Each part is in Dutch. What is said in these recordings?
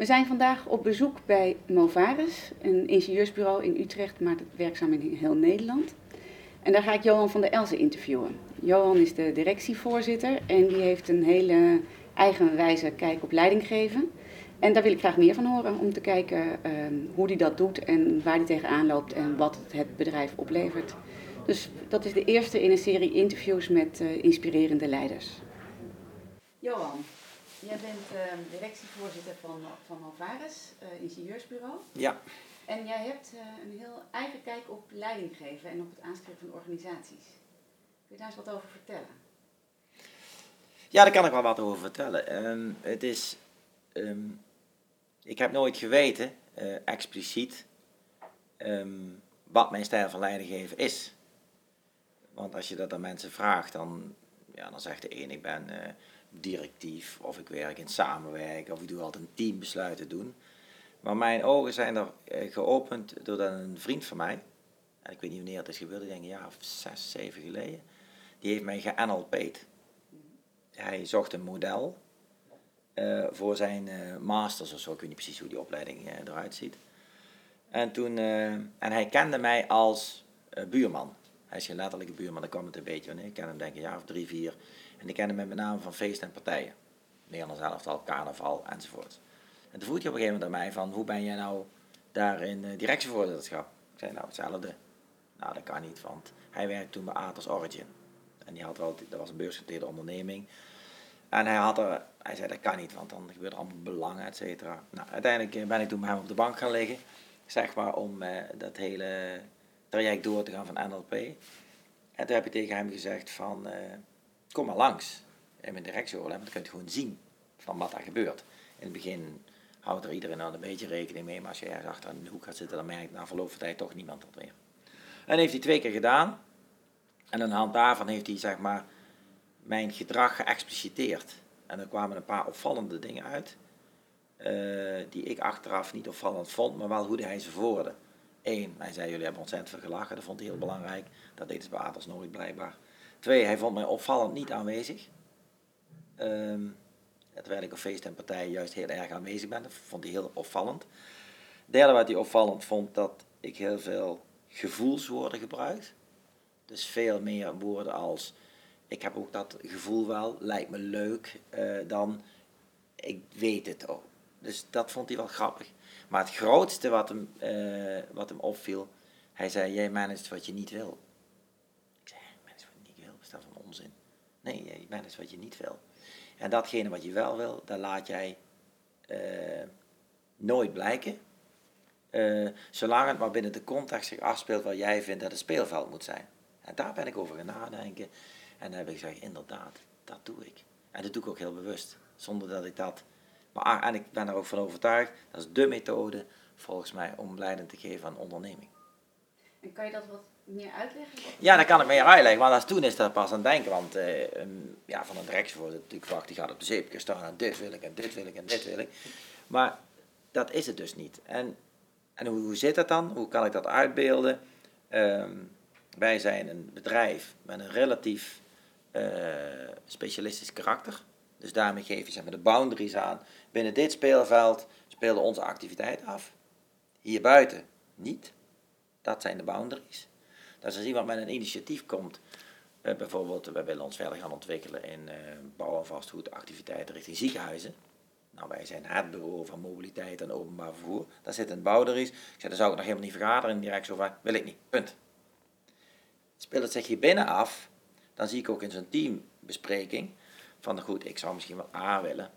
We zijn vandaag op bezoek bij Movaris, een ingenieursbureau in Utrecht, maar werkzaam in heel Nederland. En daar ga ik Johan van der Elzen interviewen. Johan is de directievoorzitter en die heeft een hele eigenwijze kijk op leidinggeven. En daar wil ik graag meer van horen om te kijken ehm, hoe hij dat doet en waar hij tegenaan loopt en wat het bedrijf oplevert. Dus dat is de eerste in een serie interviews met uh, inspirerende leiders. Johan, jij bent uh, directievoorzitter van, van Alvarez, uh, ingenieursbureau. Ja. En jij hebt een heel eigen kijk op leidinggeven en op het aansturen van organisaties. Kun je daar eens wat over vertellen? Ja, daar kan ik wel wat over vertellen. Um, het is, um, ik heb nooit geweten, uh, expliciet, um, wat mijn stijl van leidinggeven is. Want als je dat aan mensen vraagt, dan, ja, dan zegt de een ik ben directief, of ik werk in samenwerken, of ik doe altijd een teambesluiten doen. Maar mijn ogen zijn er uh, geopend doordat een vriend van mij, en ik weet niet wanneer het is gebeurd, ik denk een jaar of zes, zeven geleden, die heeft mij ge-NLP'd. Hij zocht een model uh, voor zijn uh, masters of zo, ik weet niet precies hoe die opleiding eruit ziet. En, toen, en hij kende mij als buurman. Hij is geen letterlijke buurman, daar kwam het een beetje van. Ik ken hem denk ik een jaar of drie, vier. En ik kende hem met name van feesten en partijen. Nederlands elftal, carnaval enzovoort. En toen vroeg hij op een gegeven moment aan mij van, hoe ben jij nou daar in directievoorzitterschap? Ik zei, nou hetzelfde. Nou, dat kan niet, want hij werkte toen bij Atos Origin. En die had wel, dat was een beursgenoteerde onderneming. En hij, had er, hij zei dat kan niet, want dan gebeurt er allemaal belangen, et cetera. Nou, uiteindelijk ben ik toen bij hem op de bank gaan liggen, zeg maar, om eh, dat hele traject door te gaan van NLP. En toen heb ik tegen hem gezegd van, uh, kom maar langs mijn directieoorlog, want dan kun je gewoon zien van wat er gebeurt. In het begin houdt er iedereen al een beetje rekening mee, maar als je ergens achter de hoek gaat zitten, dan merkt na verloop van tijd toch niemand dat meer. En heeft hij twee keer gedaan. En aan de hand daarvan heeft hij, zeg maar, mijn gedrag geëxpliciteerd. En er kwamen een paar opvallende dingen uit. Uh, die ik achteraf niet opvallend vond, maar wel hoe hij ze voerde. Eén, hij zei: Jullie hebben ontzettend veel gelachen, dat vond hij heel belangrijk. Dat deed ze bij Atos nooit blijkbaar. Twee, hij vond mij opvallend niet aanwezig. Um, terwijl ik op feest en partijen juist heel erg aanwezig ben, dat vond hij heel opvallend. Derde, wat hij opvallend vond, dat ik heel veel gevoelswoorden gebruik. Dus veel meer woorden als ik heb ook dat gevoel wel, lijkt me leuk, uh, dan ik weet het ook. Dus dat vond hij wel grappig. Maar het grootste wat hem, uh, wat hem opviel, hij zei, jij managt wat je niet wil. Ik zei, manage wat je niet wil, is dat van onzin? Nee, jij managt wat je niet wil. En datgene wat je wel wil, daar laat jij uh, nooit blijken. zolang het maar binnen de context zich afspeelt waar jij vindt dat het speelveld moet zijn. En daar ben ik over gaan nadenken. En dan heb ik gezegd, inderdaad, dat doe ik. En dat doe ik ook heel bewust, zonder dat ik dat... Maar, en ik ben er ook van overtuigd, dat is de methode volgens mij om leiding te geven aan onderneming. En kan je dat wat meer uitleggen? Ja, dat kan ik meer uitleggen, want als toen is dat pas aan het denken. Want uh, ja, van een directievoorzitter natuurlijk wacht, die gaat op de zeepje staan en dit wil ik en dit wil ik en dit wil ik. Maar dat is het dus niet. En, en hoe, zit dat dan? Hoe kan ik dat uitbeelden? Um, wij zijn een bedrijf met een relatief uh, specialistisch karakter. Dus daarmee geef je zeg maar, de boundaries aan. Binnen dit speelveld spelen onze activiteit af. Hier buiten niet. Dat zijn de boundaries. Dus als iemand met een initiatief komt, uh, bijvoorbeeld we willen ons verder gaan ontwikkelen in uh, bouw- en vastgoedactiviteiten richting ziekenhuizen. Nou, wij zijn het bureau van mobiliteit en openbaar vervoer. Daar zit een boundaries. Ik zei, dan zou ik nog helemaal niet vergaderen direct zo van, wil ik niet, punt. Speelt het zich hier binnen af, dan zie ik ook in zo'n teambespreking van goed, ik zou misschien wel A willen,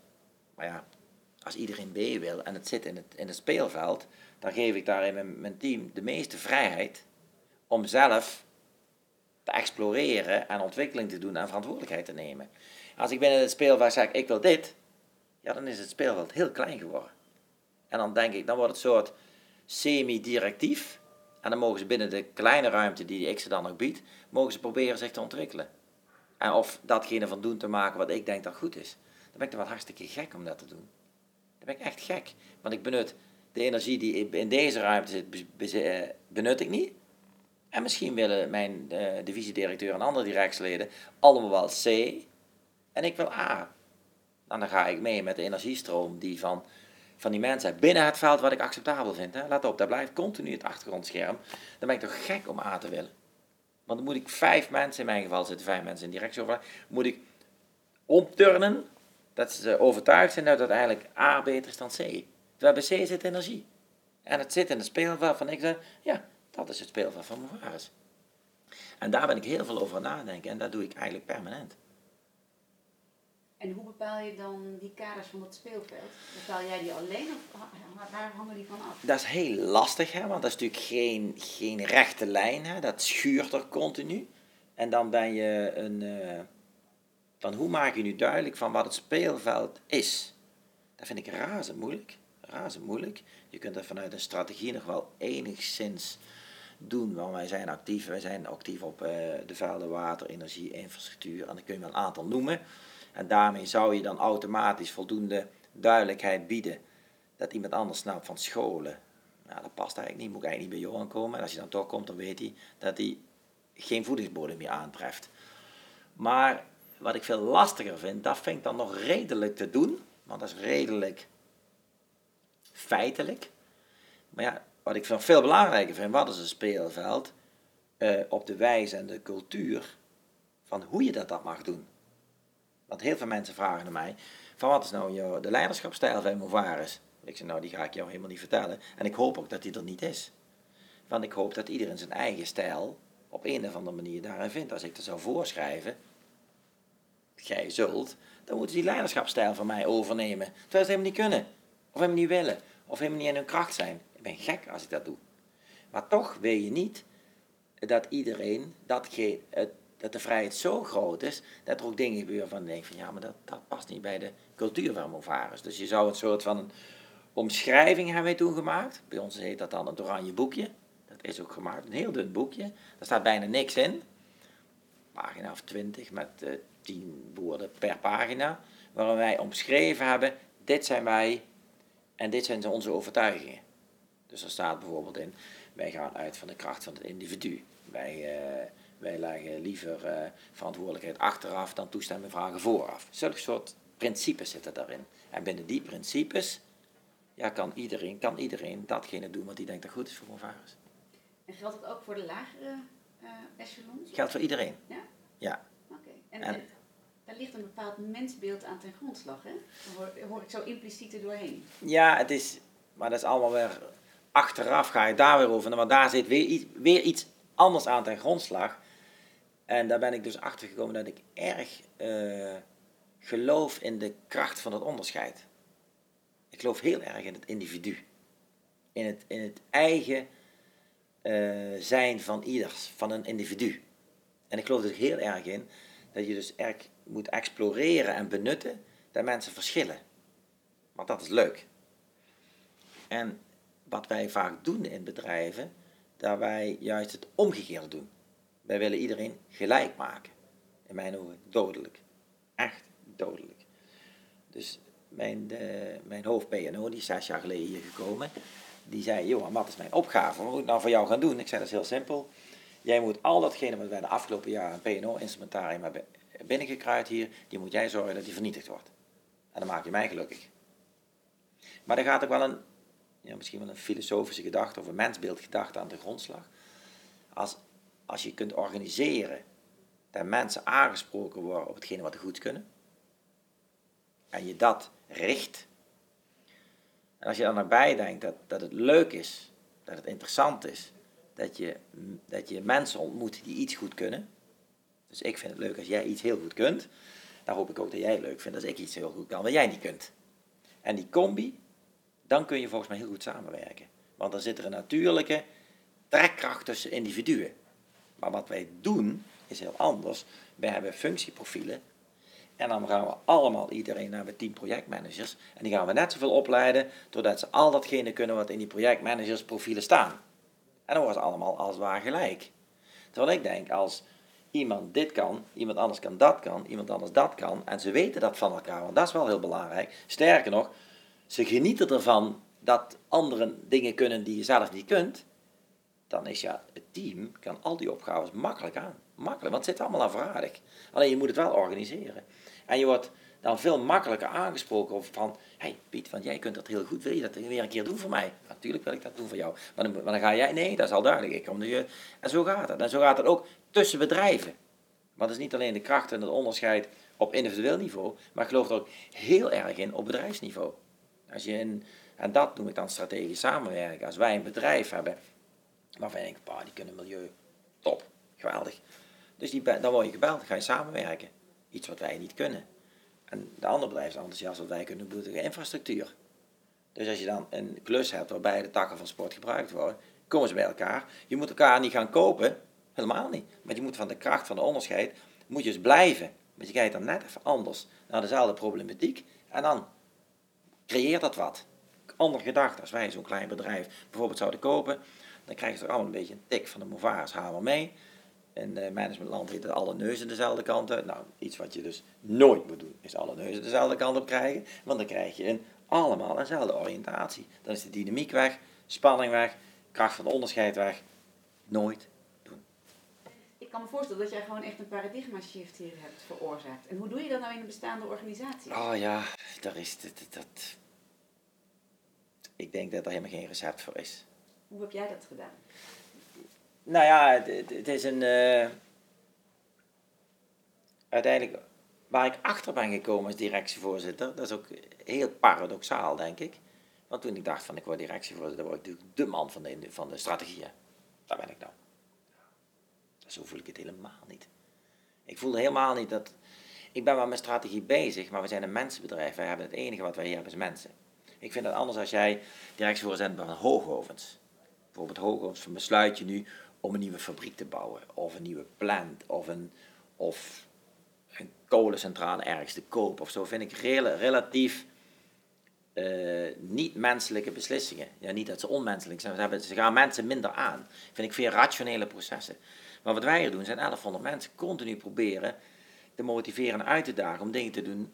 maar ja, als iedereen B wil en het zit in het, in het speelveld, dan geef ik daarin mijn, mijn team de meeste vrijheid om zelf te exploreren en ontwikkeling te doen en verantwoordelijkheid te nemen. Als ik binnen het speelveld zeg, ik wil dit, ja, dan is het speelveld heel klein geworden. En dan denk ik, dan wordt het soort semi-directief. En dan mogen ze binnen de kleine ruimte die ik ze dan nog bied, mogen ze proberen zich te ontwikkelen. En of datgene van doen te maken wat ik denk dat goed is. Dan ben ik toch wel hartstikke gek om dat te doen. Dan ben ik echt gek. Want ik benut de energie die in deze ruimte zit, eh, benut ik niet. En misschien willen mijn uh, divisiedirecteur en andere directieleden allemaal wel C. En ik wil A. En dan ga ik mee met de energiestroom die van van die mensen binnen het veld wat ik acceptabel vind. Hè. Let op, daar blijft continu het achtergrondscherm. Dan ben ik toch gek om A te willen. Want dan moet ik vijf mensen, in mijn geval zitten vijf mensen in directieoverleg, moet ik omturnen dat ze overtuigd zijn dat eigenlijk A beter is dan C. Terwijl bij C zit energie. En het zit in het speelveld van ik zeg, ja, dat is het speelveld van mijn vaders. En daar ben ik heel veel over nadenken en dat doe ik eigenlijk permanent. En hoe bepaal je dan die kaders van dat speelveld? Bepaal jij die alleen of waar hangen die van af? Dat is heel lastig, hè, want dat is natuurlijk geen, geen rechte lijn. Hè, dat schuurt er continu. En dan ben je een... Uh, dan hoe maak je nu duidelijk van wat het speelveld is? Dat vind ik razend moeilijk. Razend moeilijk. Je kunt dat vanuit een strategie nog wel enigszins doen, want wij zijn actief. Wij zijn actief op uh, de velden, water, energie, infrastructuur. En dan kun je wel een aantal noemen. En daarmee zou je dan automatisch voldoende duidelijkheid bieden dat iemand anders snapt van scholen. Nou, dat past eigenlijk niet, moet eigenlijk niet bij Johan komen. En als hij dan toch komt, dan weet hij dat hij geen voedingsbodem meer aantreft. Maar wat ik veel lastiger vind, dat vind ik dan nog redelijk te doen. Want dat is redelijk feitelijk. Maar ja, wat ik veel belangrijker vind, wat is een speelveld uh, op de wijze en de cultuur van hoe je dat, dat mag doen. Want heel veel mensen vragen naar mij, van wat is nou de leiderschapstijl van Movaris? Ik zeg, nou die ga ik jou helemaal niet vertellen. En ik hoop ook dat die er niet is. Want ik hoop dat iedereen zijn eigen stijl op een of andere manier daarin vindt. Als ik dat zou voorschrijven, jij zult, dan moeten die leiderschapstijl van mij overnemen. Terwijl ze helemaal niet kunnen. Of helemaal niet willen. Of helemaal niet in hun kracht zijn. Ben gek als ik dat doe. Maar toch wil je niet dat iedereen datgene, het dat de vrijheid zo groot is, dat er ook dingen gebeuren van denk van ja, maar dat, dat past niet bij de cultuur van Movaris. Dus je zou een soort van omschrijving hebben toen gemaakt. Bij ons heet dat dan het oranje boekje. Dat is ook gemaakt, een heel dun boekje. Daar staat bijna niks in. Pagina of twintig met uh, tien woorden per pagina. Waarin wij omschreven hebben, dit zijn wij en dit zijn onze overtuigingen. Dus er staat bijvoorbeeld in, wij gaan uit van de kracht van het individu. Wij... Uh, wij leggen liever uh, verantwoordelijkheid achteraf dan toestemming vragen vooraf. Zulke soort principes zitten daarin. En binnen die principes ja, kan, iedereen, kan iedereen datgene doen wat hij denkt dat goed is voor Movaris. En geldt het ook voor de lagere uh, echelons? Geldt voor iedereen. Ja? Ja. Oké. En, en, daar ligt een bepaald mensbeeld aan ten grondslag, hè? Daar hoor, ik zo impliciet er doorheen. Ja, het is, maar dat is allemaal weer achteraf ga je daar weer over. Want daar zit weer iets, weer iets anders aan ten grondslag. En daar ben ik dus achter gekomen dat ik erg uh, geloof in de kracht van het onderscheid. Ik geloof heel erg in het individu. In het, in het eigen uh, zijn van ieders, van een individu. En ik geloof er heel erg in dat je dus erg moet exploreren en benutten dat mensen verschillen. Want dat is leuk. En wat wij vaak doen in bedrijven, dat wij juist het omgekeerde doen. Wij willen iedereen gelijk maken. In mijn ogen dodelijk. Echt dodelijk. Dus mijn, de, mijn hoofd PNO, die is zes jaar geleden hier gekomen, die zei, Johan, wat is mijn opgave? Wat moet ik nou voor jou gaan doen? Ik zei, dat is heel simpel. Jij moet al datgene wat wij de afgelopen jaren PNO-instrumentarium hebben binnengekruid hier, die moet jij zorgen dat die vernietigd wordt. En dan maak je mij gelukkig. Maar er gaat ook wel een, ja, misschien wel een filosofische gedachte of een mensbeeldgedachte aan de grondslag. Als als je kunt organiseren dat mensen aangesproken worden op hetgene wat ze goed kunnen, en je dat richt, en als je dan erbij denkt dat, dat het leuk is, dat het interessant is, dat je, dat je mensen ontmoet die iets goed kunnen, dus ik vind het leuk als jij iets heel goed kunt, dan hoop ik ook dat jij het leuk vindt als ik iets heel goed kan wat jij niet kunt. En die combi, dan kun je volgens mij heel goed samenwerken. Want dan zit er een natuurlijke trekkracht tussen individuen. Maar wat wij doen is heel anders. Wij hebben functieprofielen. En dan gaan we allemaal iedereen naar de team projectmanagers. En die gaan we net zoveel opleiden, doordat ze al datgene kunnen wat in die projectmanagersprofielen staan. En dan worden ze allemaal als waar gelijk. Terwijl ik denk, als iemand dit kan, iemand anders kan dat kan, iemand anders dat kan, en ze weten dat van elkaar, want dat is wel heel belangrijk. Sterker nog, ze genieten ervan dat anderen dingen kunnen die je zelf niet kunt dan is ja, het team kan al die opgaves makkelijk aan. Makkelijk, want het zit allemaal afradig. Alleen je moet het wel organiseren. En je wordt dan veel makkelijker aangesproken of van, hey Piet, want jij kunt dat heel goed, wil je dat weer een keer doen voor mij? Natuurlijk wil ik dat doen voor jou. Maar dan, ga jij, nee, dat is al duidelijk. Ik kom je, en zo gaat het. En zo gaat het ook tussen bedrijven. Want het is niet alleen de kracht en het onderscheid op individueel niveau, maar ik geloof er ook heel erg in op bedrijfsniveau. Als je in, en dat noem ik dan strategisch samenwerken. Als wij een bedrijf hebben waarvan je denkt, die kunnen milieu, top, geweldig. Dus die, dan word je gebeld, dan ga je samenwerken. Iets wat wij niet kunnen. En de andere bedrijf is enthousiast wat wij kunnen doen infrastructuur. Dus als je dan een klus hebt waarbij de takken van sport gebruikt worden, komen ze bij elkaar. Je moet elkaar niet gaan kopen, helemaal niet. Maar je moet van de kracht van de onderscheid, moet je eens blijven. Want je kijkt dan net even anders naar dezelfde problematiek. En dan creëert dat wat. Ander gedacht, als wij zo'n klein bedrijf bijvoorbeeld zouden kopen, dan krijg je toch allemaal een beetje een tik van de Movaris hamer mee. In uh, managementland heet het alle neuzen dezelfde kant uit. Nou, iets wat je dus nooit moet doen, is alle neuzen dezelfde kant op krijgen. Want dan krijg je een, allemaal eenzelfde oriëntatie. Dan is de dynamiek weg, spanning weg, kracht van de onderscheid weg. Nooit kan me voorstellen dat jij gewoon echt een paradigma shift hier hebt veroorzaakt. En hoe doe je dat nou in een bestaande organisatie? Oh ja, daar is dat, dat. Ik denk dat er helemaal geen recept voor is. Hoe heb jij dat gedaan? Nou ja, het, het is een. Uh, uiteindelijk, waar ik achter ben gekomen als directievoorzitter, dat is ook heel paradoxaal, denk ik. Want toen ik dacht van ik word directievoorzitter, word ik natuurlijk de man van de, van de strategieën. Daar ben ik nou. Zo voel ik het helemaal niet. Ik voelde helemaal niet dat. Ik ben wel met strategie bezig, maar we zijn een mensenbedrijf. Wij hebben het enige wat wij hier hebben is mensen. Ik vind het anders als jij directievoorzitter bent van Hoogovens. Bijvoorbeeld Hoogovens, besluit je nu om een nieuwe fabriek te bouwen, of een nieuwe plant, of een, of een kolencentrale ergens te kopen of zo, vind ik relatief uh, niet-menselijke beslissingen. Ja, niet dat ze onmenselijk zijn, ze, ze gaan mensen minder aan. Vind ik veel rationele processen. Maar wat wij hier doen, zijn 1100 mensen continu proberen te motiveren en uit te dagen om dingen te doen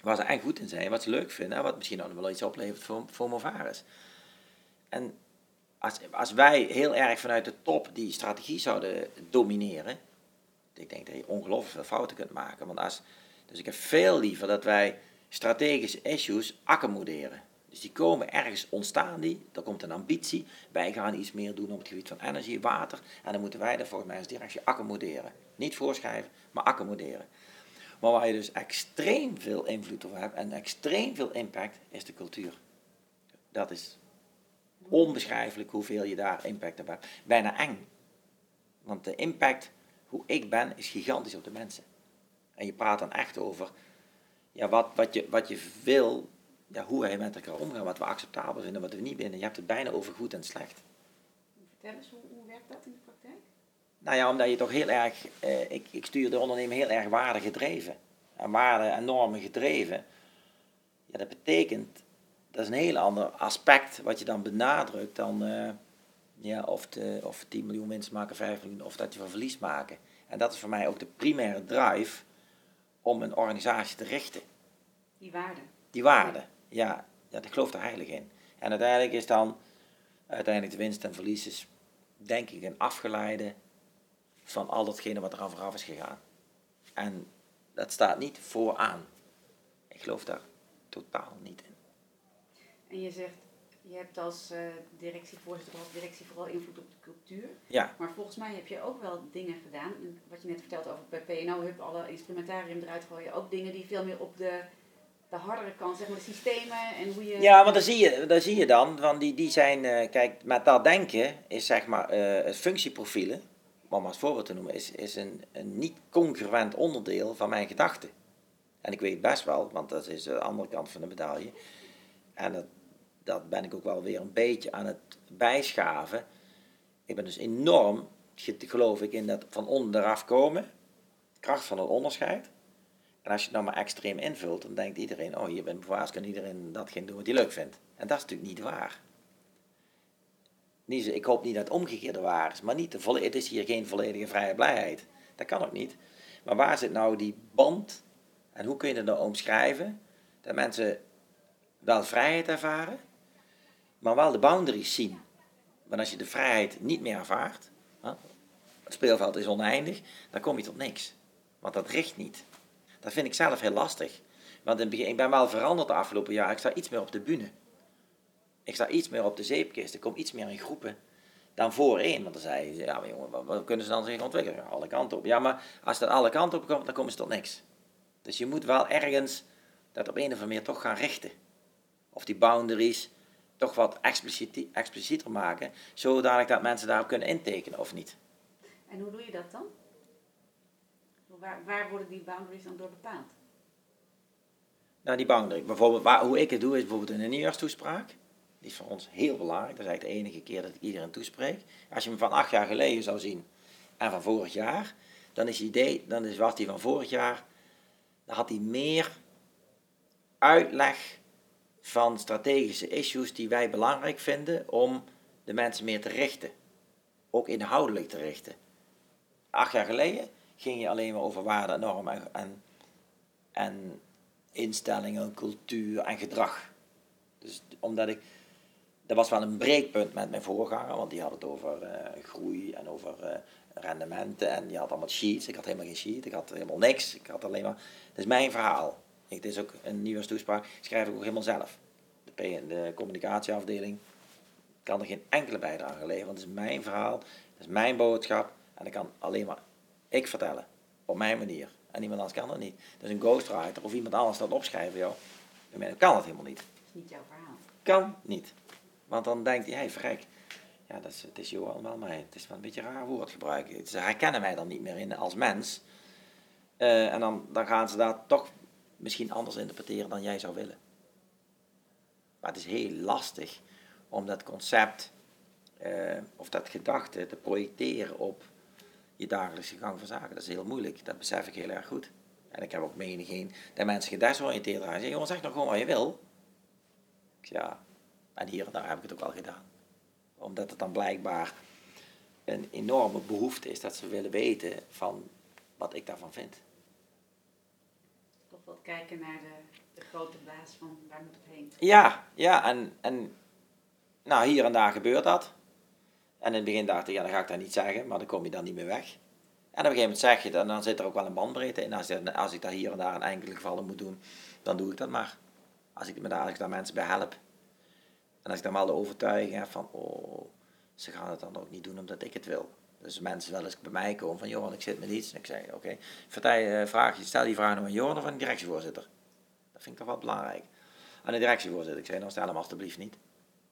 waar ze echt goed in zijn, wat ze leuk vinden en wat misschien ook wel iets oplevert voor, voor Movaris. En als, als wij heel erg vanuit de top die strategie zouden domineren, ik denk dat je ongelooflijk veel fouten kunt maken. Want als, dus ik heb veel liever dat wij strategische issues accommoderen. Dus die komen ergens ontstaan die, er komt een ambitie, wij gaan iets meer doen op het gebied van energie, water, en dan moeten wij dat volgens mij als directie accommoderen. Niet voorschrijven, maar accommoderen. Maar waar je dus extreem veel invloed op hebt en extreem veel impact, is de cultuur. Dat is onbeschrijfelijk hoeveel je daar impact op hebt. Bijna eng. Want de impact, hoe ik ben, is gigantisch op de mensen. En je praat dan echt over ja, wat, wat, je, wat je wil, ja, hoe wij met elkaar omgaan, wat we acceptabel vinden, wat we niet vinden. Je hebt het bijna over goed en slecht. Vertel eens, hoe, hoe werkt dat in de praktijk? Nou ja, omdat je toch heel erg, eh, ik, ik stuur de onderneming heel erg waarde gedreven. En waarde en normen gedreven. Ja, dat betekent dat is een heel ander aspect wat je dan benadrukt dan uh, ja, of, de, of 10 miljoen winst maken, 5 miljoen, of dat je van verlies maken. En dat is voor mij ook de primaire drive om een organisatie te richten. Die waarde. Die waarde, ja. ja ik geloof er heilig in. En uiteindelijk is dan, uiteindelijk de winst en verlies is, denk ik, een afgeleide van al datgene wat er aan vooraf is gegaan. En dat staat niet vooraan. Ik geloof daar totaal niet in. En je zegt, je hebt als uh, directievoorzitter als directie vooral invloed op de cultuur. Ja. Maar volgens mij heb je ook wel dingen gedaan. Wat je net vertelde over bij PNO Hub, alle instrumentarium eruit gooien. Ook dingen die veel meer op de, de hardere kant, zeg maar de systemen en hoe je... Ja, want daar zie je, daar zie je dan, van die, die zijn, uh, kijk, met dat denken is zeg maar uh, functieprofielen, om maar als voorbeeld te noemen, is, is een, een niet congruent onderdeel van mijn gedachten. En ik weet best wel, want dat is de andere kant van de medaille. En dat, dat ben ik ook wel weer een beetje aan het bijschaven. Ik ben dus enorm, geloof ik, in dat van onderaf komen. Kracht van het onderscheid. En als je het nou maar extreem invult, dan denkt iedereen, oh, hier bent bewaars, kan iedereen datgene doen wat hij leuk vindt. En dat is natuurlijk niet waar. Ik hoop niet dat het omgekeerde waar is, maar niet de het is hier geen volledige vrije blijheid. Dat kan ook niet. Maar waar zit nou die band en hoe kun je dat nou omschrijven? Dat mensen wel vrijheid ervaren, maar wel de boundaries zien. Want als je de vrijheid niet meer ervaart, het speelveld is oneindig, dan kom je tot niks. Want dat richt niet. Dat vind ik zelf heel lastig. Want in het begin, ik ben wel veranderd de afgelopen jaar. Ik sta iets meer op de bühne. Ik sta iets meer op de zeepkist. Ik kom iets meer in groepen dan voorheen. Want dan zei je, ja maar jongen, wat, kunnen ze dan zich ontwikkelen? Alle kanten op. Ja, maar als dat alle kanten op komt, dan komen ze tot niks. Dus je moet wel ergens dat op een of andere manier toch gaan richten. Of die boundaries toch wat expliciet, explicieter maken, zodat dat mensen daarop kunnen intekenen of niet. En hoe doe je dat dan? Waar, waar worden die boundaries dan door bepaald? Nou, die boundary. Bijvoorbeeld, waar, hoe ik het doe, is bijvoorbeeld in een nieuwjaarstoespraak. Die is voor ons heel belangrijk. Dat is eigenlijk de enige keer dat ik iedereen toespreek. Als je hem van acht jaar geleden zou zien en van vorig jaar, dan is idee, dan is, was die van vorig jaar, dan had hij meer uitleg van strategische issues die wij belangrijk vinden om de mensen meer te richten. Ook inhoudelijk te richten. Acht jaar geleden ging je alleen maar over waarden, normen en, en instellingen, cultuur en gedrag. Dus omdat ik, dat was wel een breekpunt met mijn voorganger, want die had het over uh, groei en over uh, rendementen en die had allemaal sheets. Ik had helemaal geen sheet, ik had helemaal niks. Ik had alleen maar, dat is mijn verhaal. Ik, is ook een nieuwe toespraak, schrijf ik ook helemaal zelf. De, de communicatieafdeling kan er geen enkele bijdrage leveren, want het is mijn verhaal, dat is mijn boodschap en dat kan alleen maar ik vertellen, op mijn manier. En iemand anders kan dat niet. Dus een ghostwriter of iemand anders dat opschrijven, joh, dan kan het helemaal niet. Dat is niet jouw verhaal. Kan niet. Want dan denkt hij, hey, verrek, ja, dat is, het is Johan wel, maar het is wel een beetje raar woord gebruiken. Ze herkennen mij dan niet meer in als mens. Uh, en dan, dan gaan ze daar toch misschien anders interpreteren dan jij zou willen. Maar het is heel lastig om dat concept uh, of dat gedachte te projecteren op je dagelijkse gang van zaken. Dat is heel moeilijk, dat besef ik heel erg goed. En ik heb ook menigeen dat mensen gedesoriënteerd raken. Zeggen, jongen, zeg nog gewoon wat je wil. Ja, en hier en daar heb ik het ook al gedaan. Omdat het dan blijkbaar een enorme behoefte is dat ze willen weten van wat ik daarvan vind. Toch wel kijken naar de, de grote baas van waar moet het heen? Ja, ja, en, en nou, hier en daar gebeurt dat. En in het begin dacht ik, ja, dan ga ik dat niet zeggen, maar dan kom je dan niet meer weg. En op een gegeven moment zeg je het, en dan zit er ook wel een bandbreedte in. Als, als ik dat hier en daar in enkele gevallen moet doen, dan doe ik dat maar. Als ik, als ik daar mensen bij help. En als ik dan wel de overtuiging heb van, oh, ze gaan het dan ook niet doen omdat ik het wil. Dus mensen wel eens bij mij komen van, joh, ik zit met iets. En ik zeg, oké, okay. Eh, vraag stel die vraag nou aan Johan of aan de directievoorzitter. Dat vind ik toch wel belangrijk. Aan de directievoorzitter, ik zei, nou stel hem alstublieft niet.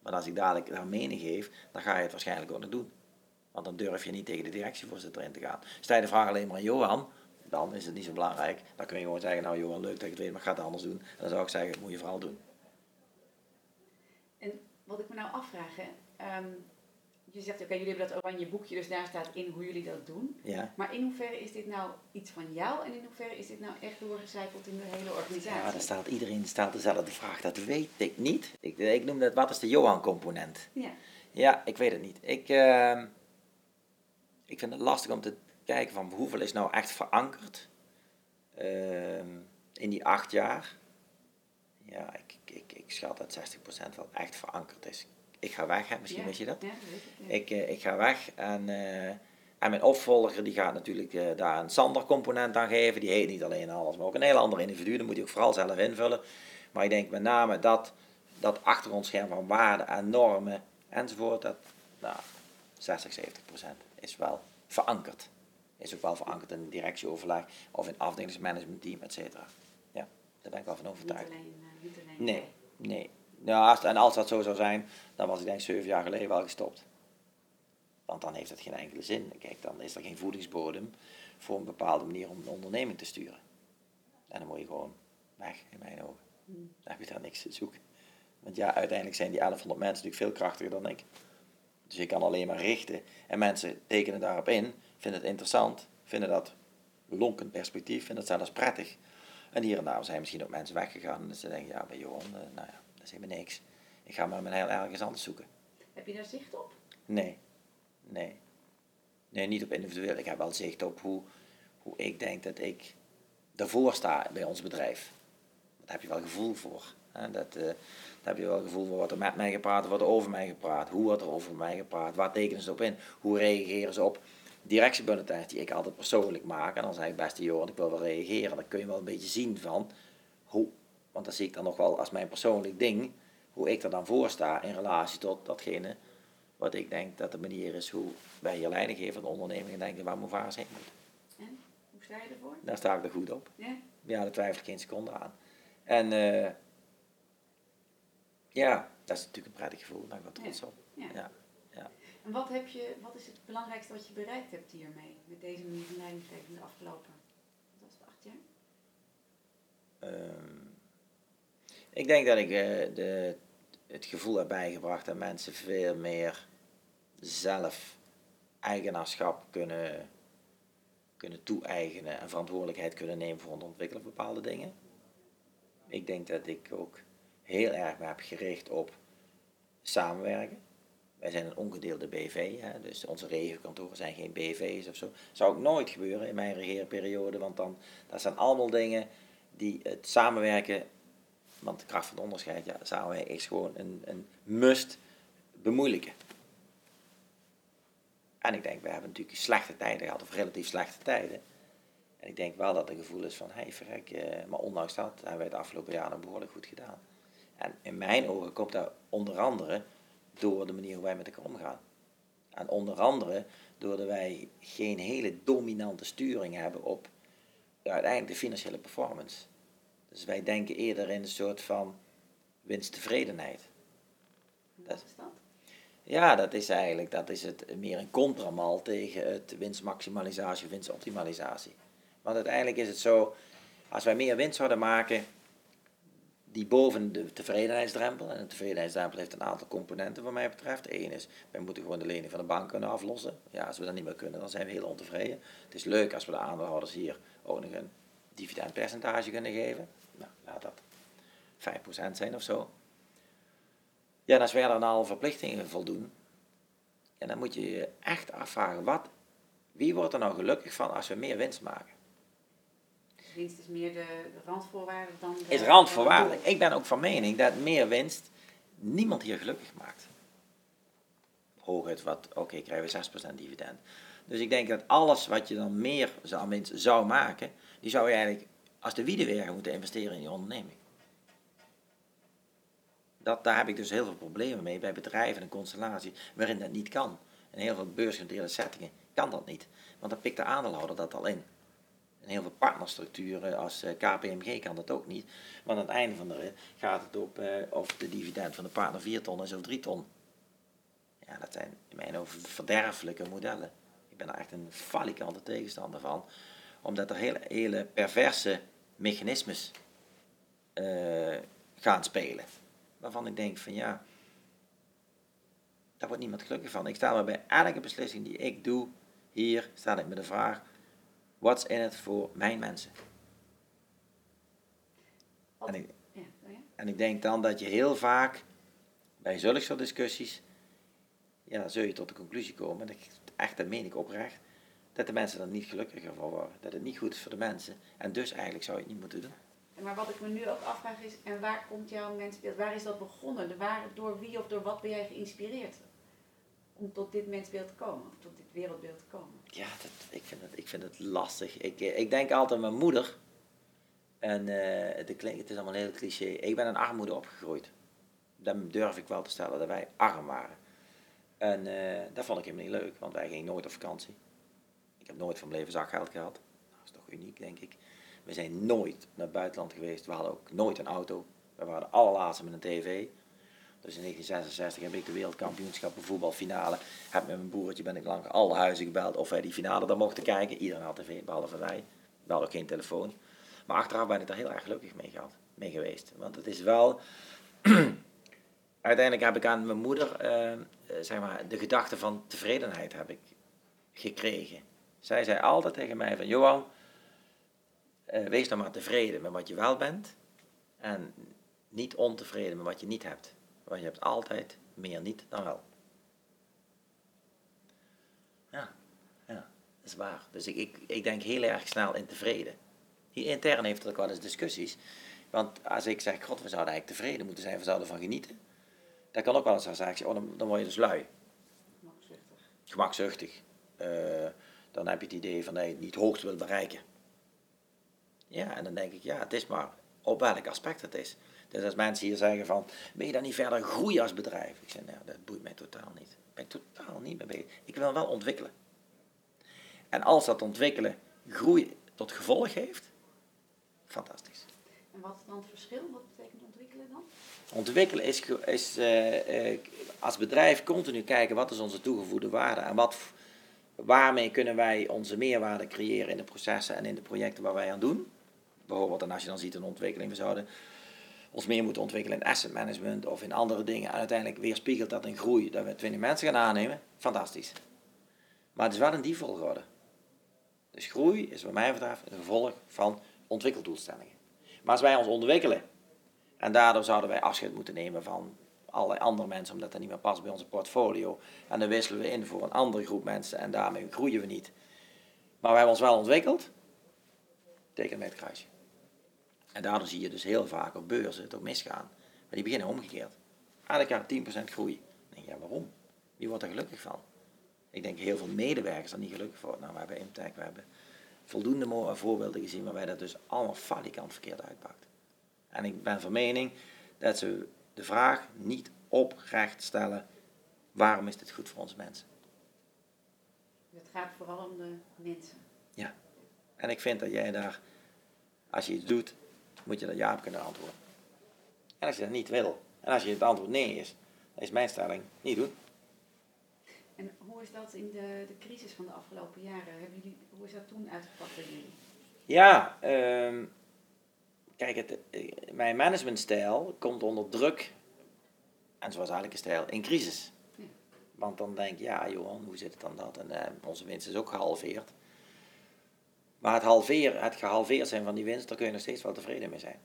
Maar als ik dadelijk daar mening geef, dan ga je het waarschijnlijk ook nog doen. Want dan durf je niet tegen de directievoorzitter in te gaan. Stel je de vraag alleen maar aan Johan, dan is het niet zo belangrijk. Dan kun je gewoon zeggen, nou Johan, leuk dat ik het weet, maar ik ga het anders doen. En dan zou ik zeggen, dat moet je vooral doen. En wat ik me nou afvraag, hè, um, je zegt, oké, jullie hebben dat oranje boekje, dus daar staat in hoe jullie dat doen. Ja. Maar in hoeverre is dit nou iets van jou en in hoeverre is dit nou echt doorgecijpeld in de hele organisatie? Ja, daar staat iedereen stelt dezelfde vraag. Dat weet ik niet. Ik, ik noem dat, wat is de Johan-component? Ja. Ja, ik weet het niet. Ik, uh, ik vind het lastig om te kijken van hoeveel is nou echt verankerd uh, in die acht jaar. Ja, ik, ik, ik schat dat 60% wel echt verankerd is ik ga weg, hè? misschien weet je dat. Ja, weet ik, ik, ik ga weg en, uh, en mijn opvolger die gaat natuurlijk uh, daar een Sander component aan geven. Die heet niet alleen alles, maar ook een heel ander individu. Dat moet hij ook vooral zelf invullen. Maar ik denk met name dat, dat achtergrondscherm van waarden en normen enzovoort, dat nou, 60, 70 procent is wel verankerd. Is ook wel verankerd in een directieoverleg of in afdelingsmanagementteam, et cetera. Ja, daar ben ik wel van overtuigd. Niet alleen, niet alleen nee, nee. Ja, als, en als dat zo zou zijn, dan was ik denk zeven jaar geleden wel gestopt. Want dan heeft het geen enkele zin. Kijk, dan is er geen voedingsbodem voor een bepaalde manier om een onderneming te sturen. En dan moet je gewoon weg, in mijn ogen. Dan heb je daar niks te zoeken. Want ja, uiteindelijk zijn die 1100 mensen natuurlijk veel krachtiger dan ik. Dus ik kan alleen maar richten. En mensen tekenen daarop in, vinden het interessant, vinden dat lonkend perspectief, vinden het zelfs prettig. En hier en daar zijn misschien ook mensen weggegaan. En ze denken, ja, bij Johan, eh, nou ja, dat is helemaal niks. Ik ga maar mijn heel ergens anders zoeken. Heb je daar zicht op? Nee. Nee. Nee, niet op individueel. Ik heb wel zicht op hoe, hoe ik denk dat ik ervoor sta bij ons bedrijf. Daar heb je wel gevoel voor. Dat, uh, daar heb je wel gevoel voor wat er met mij gepraat, wat er over mij gepraat, hoe wordt er over mij gepraat, waar tekenen ze op in, hoe reageren ze op directiebulletins die ik altijd persoonlijk maak. En dan zeg ik, beste Johan, ik wil wel reageren. Dan kun je wel een beetje zien van Want dat zie ik dan nog wel als mijn persoonlijk ding, hoe ik er dan voor sta in relatie tot datgene wat ik denk dat de manier is hoe wij hier leiding geven aan de onderneming en denken waar Movaris heen moet. En? Hoe sta je ervoor? Daar sta ik er goed op. Ja? Ja, daar twijfel ik geen seconde aan. En eh, ja, dat is natuurlijk een prettig gevoel, daar ben ik wel trots op. Ja. Ja. En wat, heb je, wat is het belangrijkste wat je bereikt hebt hiermee? Met deze manier van leidinggeven de afgelopen, wat was het, acht jaar? Ehm, ik denk dat ik eh, de, het gevoel heb bijgebracht dat mensen veel meer zelf eigenaarschap kunnen, kunnen toe-eigenen en verantwoordelijkheid kunnen nemen voor het ontwikkelen van bepaalde dingen. Ik denk dat ik ook heel erg me heb gericht op samenwerken. Wij zijn een ongedeelde BV, hè, dus onze regiokantoren zijn geen BV's of zo. Zou ook nooit gebeuren in mijn regeerperiode, want dan, dat zijn allemaal dingen die het samenwerken, want de kracht van het onderscheid, ja, samenwerken is gewoon een, een must bemoeilijken. En ik denk, we hebben natuurlijk slechte tijden gehad, of relatief slechte tijden. En ik denk wel dat er gevoel is van, hé hey, verrek, eh, maar ondanks dat hebben wij het afgelopen jaar nog behoorlijk goed gedaan. En in mijn ogen komt dat onder andere door de manier hoe wij met elkaar omgaan. En onder andere doordat wij geen hele dominante sturing hebben op uiteindelijk de financiële performance. Dus wij denken eerder in een soort van winsttevredenheid. Wat is dat? Ja, dat is eigenlijk dat is het meer een contramal tegen het winstmaximalisatie, winstoptimalisatie. Want uiteindelijk is het zo, als wij meer winst zouden maken, die boven de tevredenheidsdrempel, en de tevredenheidsdrempel heeft een aantal componenten wat mij betreft. Eén is, wij moeten gewoon de lening van de bank kunnen aflossen. Ja, als we dat niet meer kunnen, dan zijn we heel ontevreden. Het is leuk als we de aandeelhouders hier ook nog een dividendpercentage kunnen geven. Nou, laat dat 5% zijn of zo. Ja, en als wij dan al verplichtingen voldoen, en dan moet je je echt afvragen, wat, wie wordt er nou gelukkig van als we meer winst maken? Winst is meer de randvoorwaarde dan de... Is randvoorwaardelijk. Ik ben ook van mening dat meer winst niemand hier gelukkig maakt. Hooguit wat, oké, krijgen we 6% dividend. Dus ik denk dat alles wat je dan meer winst zou maken, die zou je eigenlijk als de wiedewergen moeten investeren in je onderneming. Dat, daar heb ik dus heel veel problemen mee bij bedrijven en constellaties waarin dat niet kan. In heel veel beursgenoteerde settingen kan dat niet. Want dan pikt de aandeelhouder dat al in. In heel veel partnerstructuren als eh, KPMG kan dat ook niet. Want aan het einde van de rit gaat het op eh, of de dividend van de partner 4 ton is of 3 ton. Ja, dat zijn in mijn ogen verderfelijke modellen. Ik ben er echt een falikante tegenstander van. Omdat er hele, hele perverse mechanismes eh, gaan spelen. Waarvan ik denk van ja, daar wordt niemand gelukkig van. Ik sta maar bij elke beslissing die ik doe, hier sta ik met de vraag, what's in it voor mijn mensen? En ik, oh en ik denk dan dat je heel vaak bij zulke soort discussies, ja, zul je tot de conclusie komen, dat ik, echt dat meen ik oprecht, dat de mensen er niet gelukkiger van worden. Dat het niet goed is voor de mensen. En dus eigenlijk zou je het niet moeten doen. Maar wat ik me nu ook afvraag is, en waar komt jouw mensbeeld, waar is dat begonnen? De waar, door wie of door wat ben jij geïnspireerd? Om tot dit mensbeeld te komen, tot dit wereldbeeld te komen. Ja, dat, ik, vind het, ik vind het lastig. Ik, eh, ik denk altijd aan mijn moeder. En eh, het, is allemaal een heel cliché. Ik ben in armoede opgegroeid. Dat durf ik wel te stellen, dat wij arm waren. En eh, dat vond ik helemaal niet leuk, want wij gingen nooit op vakantie. Ik heb nooit van mijn leven zakgeld gehad. Nou, dat is toch uniek, denk ik. We zijn nooit naar het buitenland geweest. We hadden ook nooit een auto. We waren de allerlaatste met een tv. Dus in 1966 heb ik de wereldkampioenschappen voetbalfinale. Heb met mijn broertje ben ik langs alle huizen gebeld of wij die finale dan mochten kijken. Iedereen had tv, behalve wij. We hadden geen telefoon. Maar achteraf ben ik daar heel erg gelukkig mee, mee geweest. Want het is wel... Uiteindelijk heb ik aan mijn moeder, eh, zeg maar, de gedachte van tevredenheid heb ik gekregen. Zij zei altijd tegen mij van, Johan, eh, wees dan maar tevreden met wat je wel bent. En niet ontevreden met wat je niet hebt. Want je hebt altijd meer niet dan wel. Ja, ja, dat is waar. Dus ik, ik, ik denk heel erg snel in tevreden. Hier intern heeft het ook wel eens discussies. Want als ik zeg, god, we zouden eigenlijk tevreden moeten zijn, we zouden ervan genieten. Dat kan ook wel eens als ik zeg, oh, dan, dan word je dus lui, Gemakzuchtig. gemakzuchtig. Eh, dan heb je het idee van dat je het niet hoogst wil bereiken. Ja, en dan denk ik, ja, het is maar op welk aspect het is. Dus als mensen hier zeggen van, ben je dan niet verder groeien als bedrijf? Ik zeg, nou, dat boeit mij totaal niet. Daar ben ik totaal niet mee bezig. Ik wil wel ontwikkelen. En als dat ontwikkelen groei tot gevolg heeft, fantastisch. En wat is dan het verschil? Wat betekent ontwikkelen dan? Ontwikkelen is, is uh, uh, als bedrijf continu kijken wat is onze toegevoegde waarde en wat, waarmee kunnen wij onze meerwaarde creëren in de processen en in de projecten waar wij aan doen. Bijvoorbeeld, en als je dan ziet een ontwikkeling, we zouden ons meer moeten ontwikkelen in asset management of in andere dingen. En uiteindelijk weerspiegelt dat een groei, dat we 20 mensen gaan aannemen. Fantastisch. Maar het is wel in die volgorde. Dus groei is wat mij betreft een gevolg van ontwikkeldoelstellingen. Maar als wij ons ontwikkelen en daardoor zouden wij afscheid moeten nemen van allerlei andere mensen, omdat dat niet meer past bij onze portfolio. En dan wisselen we in voor een andere groep mensen en daarmee groeien we niet. Maar we hebben ons wel ontwikkeld, teken met kruisje. En daardoor zie je dus heel vaak op beurzen het ook misgaan. Maar die beginnen omgekeerd. Elk jaar 10% groei. Denk je, ja waarom? Wie wordt er gelukkig van? Ik denk heel veel medewerkers er niet gelukkig voor. Nou, we hebben Imtech, we hebben voldoende voorbeelden gezien waarbij dat dus allemaal falikant verkeerd uitpakt. En ik ben van mening dat ze de vraag niet oprecht stellen, waarom is dit goed voor onze mensen? Het gaat vooral om de mensen. Ja. En ik vind dat jij daar, als je iets doet, moet je dat ja op kunnen antwoorden. En als je dat niet wil, en als je het antwoord nee is, dan is mijn stelling niet doen. En hoe is dat in de, de crisis van de afgelopen jaren? Hebben jullie, hoe is dat toen uitgepakt bij jullie? Ja, um, kijk, het, eh, mijn managementstijl komt onder druk, en zoals eigenlijk een stijl, in crisis. Want dan denk je, ja Johan, hoe zit het dan dat? En uh, onze winst is ook gehalveerd. Maar het, halveer, het gehalveerd zijn van die winst, daar kun je nog steeds wel tevreden mee zijn.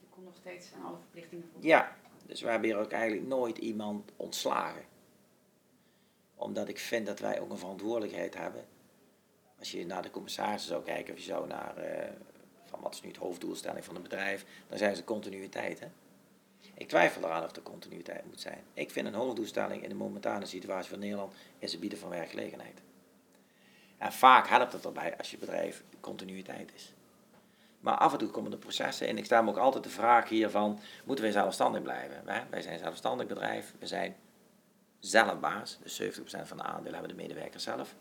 Je komt nog steeds aan alle verplichtingen voldoen. Ja, dus we hebben hier ook eigenlijk nooit iemand ontslagen. Omdat ik vind dat wij ook een verantwoordelijkheid hebben. Als je naar de commissarissen zou kijken, of je zou naar, uh, wat is nu het hoofddoelstelling van het bedrijf, dan zijn ze continuïteit. Hè? Ik twijfel eraan of er continuïteit moet zijn. Ik vind een hoofddoelstelling in de momentane situatie van Nederland is het bieden van werkgelegenheid. En vaak helpt het erbij als je bedrijf continuïteit is. Maar af en toe komen er processen en ik sta me ook altijd de vraag hier van, moeten wij zelfstandig blijven? Wij zijn een zelfstandig bedrijf, we zijn zelfbaas, dus 70% van de aandelen hebben de medewerkers zelf.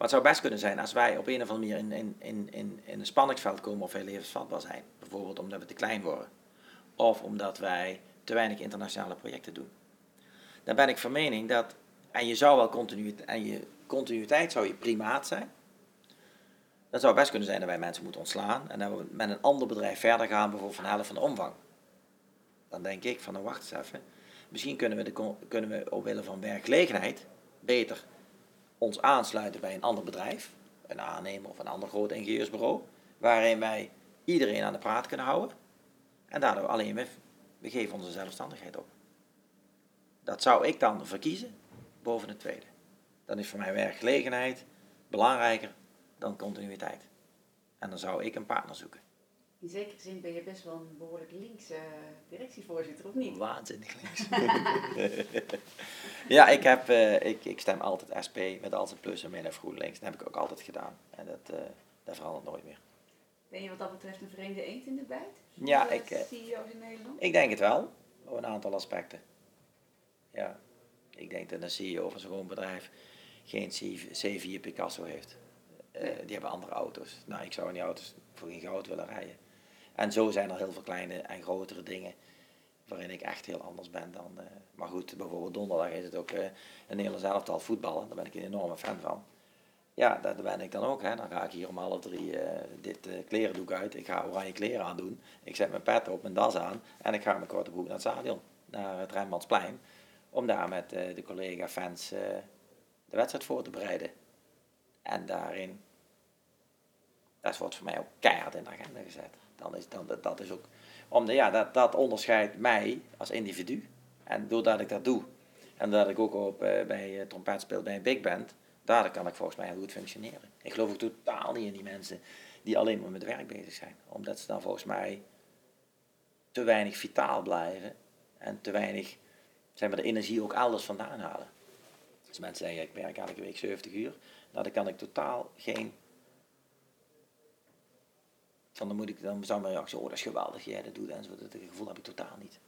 Maar het zou best kunnen zijn als wij op een of andere manier in, in, in, in, in een spanningsveld komen of wij levensvatbaar zijn. Bijvoorbeeld omdat we te klein worden. Of omdat wij te weinig internationale projecten doen. Dan ben ik van mening dat, en je zou wel continuïteit, en je continuïteit zou je primaat zijn. Dat zou best kunnen zijn dat wij mensen moeten ontslaan en dat we met een ander bedrijf verder gaan, bijvoorbeeld van helft van de omvang. Dan denk ik van, nou wacht even. Misschien kunnen we, de, kunnen we omwille van werkgelegenheid beter ons aansluiten bij een ander bedrijf, een aannemer of een ander groot ingenieursbureau, waarin wij iedereen aan de praat kunnen houden. En daardoor alleen we, we geven onze zelfstandigheid op. Dat zou ik dan verkiezen boven het tweede dan is voor mij werkgelegenheid belangrijker dan continuïteit. En dan zou ik een partner zoeken. In zekere zin ben je best wel een behoorlijk linkse directievoorzitter, of niet? Waanzinnig links. ja, ik, heb, uh, ik, ik stem altijd SP met al zijn plus en min of GroenLinks. Dat heb ik ook altijd gedaan. En dat, uh, dat verandert nooit meer. Ben je wat dat betreft een vreemde eend in de bijt? Ja, ik, uh, CEO's in Nederland? Ik denk het wel, op een aantal aspecten. Ja, ik denk dat een CEO van zo'n bedrijf geen C4 Picasso heeft. Uh, die hebben andere auto's. Nou, ik zou in die auto's voor geen goud willen rijden. En zo zijn er heel veel kleine en grotere dingen waarin ik echt heel anders ben dan. Uh, maar goed, bijvoorbeeld donderdag is het ook uh, een hele zelftal voetballen. Daar ben ik een enorme fan van. Ja, daar ben ik dan ook. Hè. Dan ga ik hier om half drie dit klerendoek uit. Ik ga oranje kleren aandoen. Ik zet mijn pet op, mijn das aan. En ik ga mijn korte broek naar het stadion. Naar het Rijnmandsplein. Om daar met de collega fans de wedstrijd voor te bereiden. En daarin, dat wordt voor mij ook keihard in de agenda gezet. Dan is, dan, dat is ook, omdat, ja, dat, dat onderscheidt mij als individu. En doordat ik dat doe, en dat ik ook op, uh, bij uh, trompet speel bij een big band, daardoor kan ik volgens mij heel goed functioneren. Ik geloof ook totaal niet in die mensen die alleen maar met werk bezig zijn. Omdat ze dan volgens mij te weinig vitaal blijven en te weinig zeg maar, de energie ook elders vandaan halen. Als mensen zeggen, ik werk elke week 70 uur, nou, dan kan ik totaal geen Van dan, moet ik, dan zou mijn reactie, oh dat is geweldig, jij dat doet en zo. Dat gevoel heb ik totaal niet.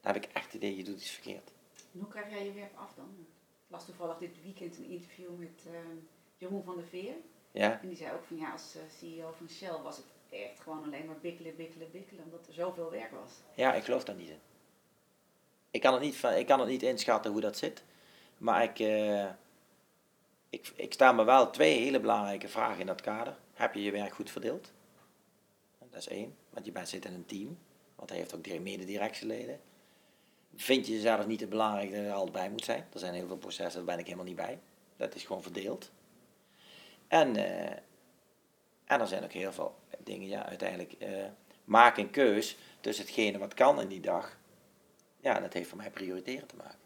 Dan heb ik echt het idee, je doet iets verkeerd. En hoe krijg jij je werk af dan? Ik las toevallig dit weekend een interview met uh, Jeroen van der Veer. Ja. En die zei ook van ja, als uh, CEO van Shell was het echt gewoon alleen maar bikkelen, bikkelen, bikkelen, omdat er zoveel werk was. Ja, ik geloof daar niet in. Ik kan het niet, ik kan het niet inschatten hoe dat zit. Maar ik, uh, ik, ik sta me wel twee hele belangrijke vragen in dat kader. Heb je je werk goed verdeeld? Dat is één, want je bent zit in een team. Want hij heeft ook mede-directieleden. Vind je jezelf niet te belangrijk dat je er altijd bij moet zijn? Er zijn heel veel processen, daar ben ik helemaal niet bij. Dat is gewoon verdeeld. En, uh, en er zijn ook heel veel dingen, ja, uiteindelijk uh, maak een keus tussen hetgene wat kan in die dag. Ja, dat heeft voor mij prioriteren te maken.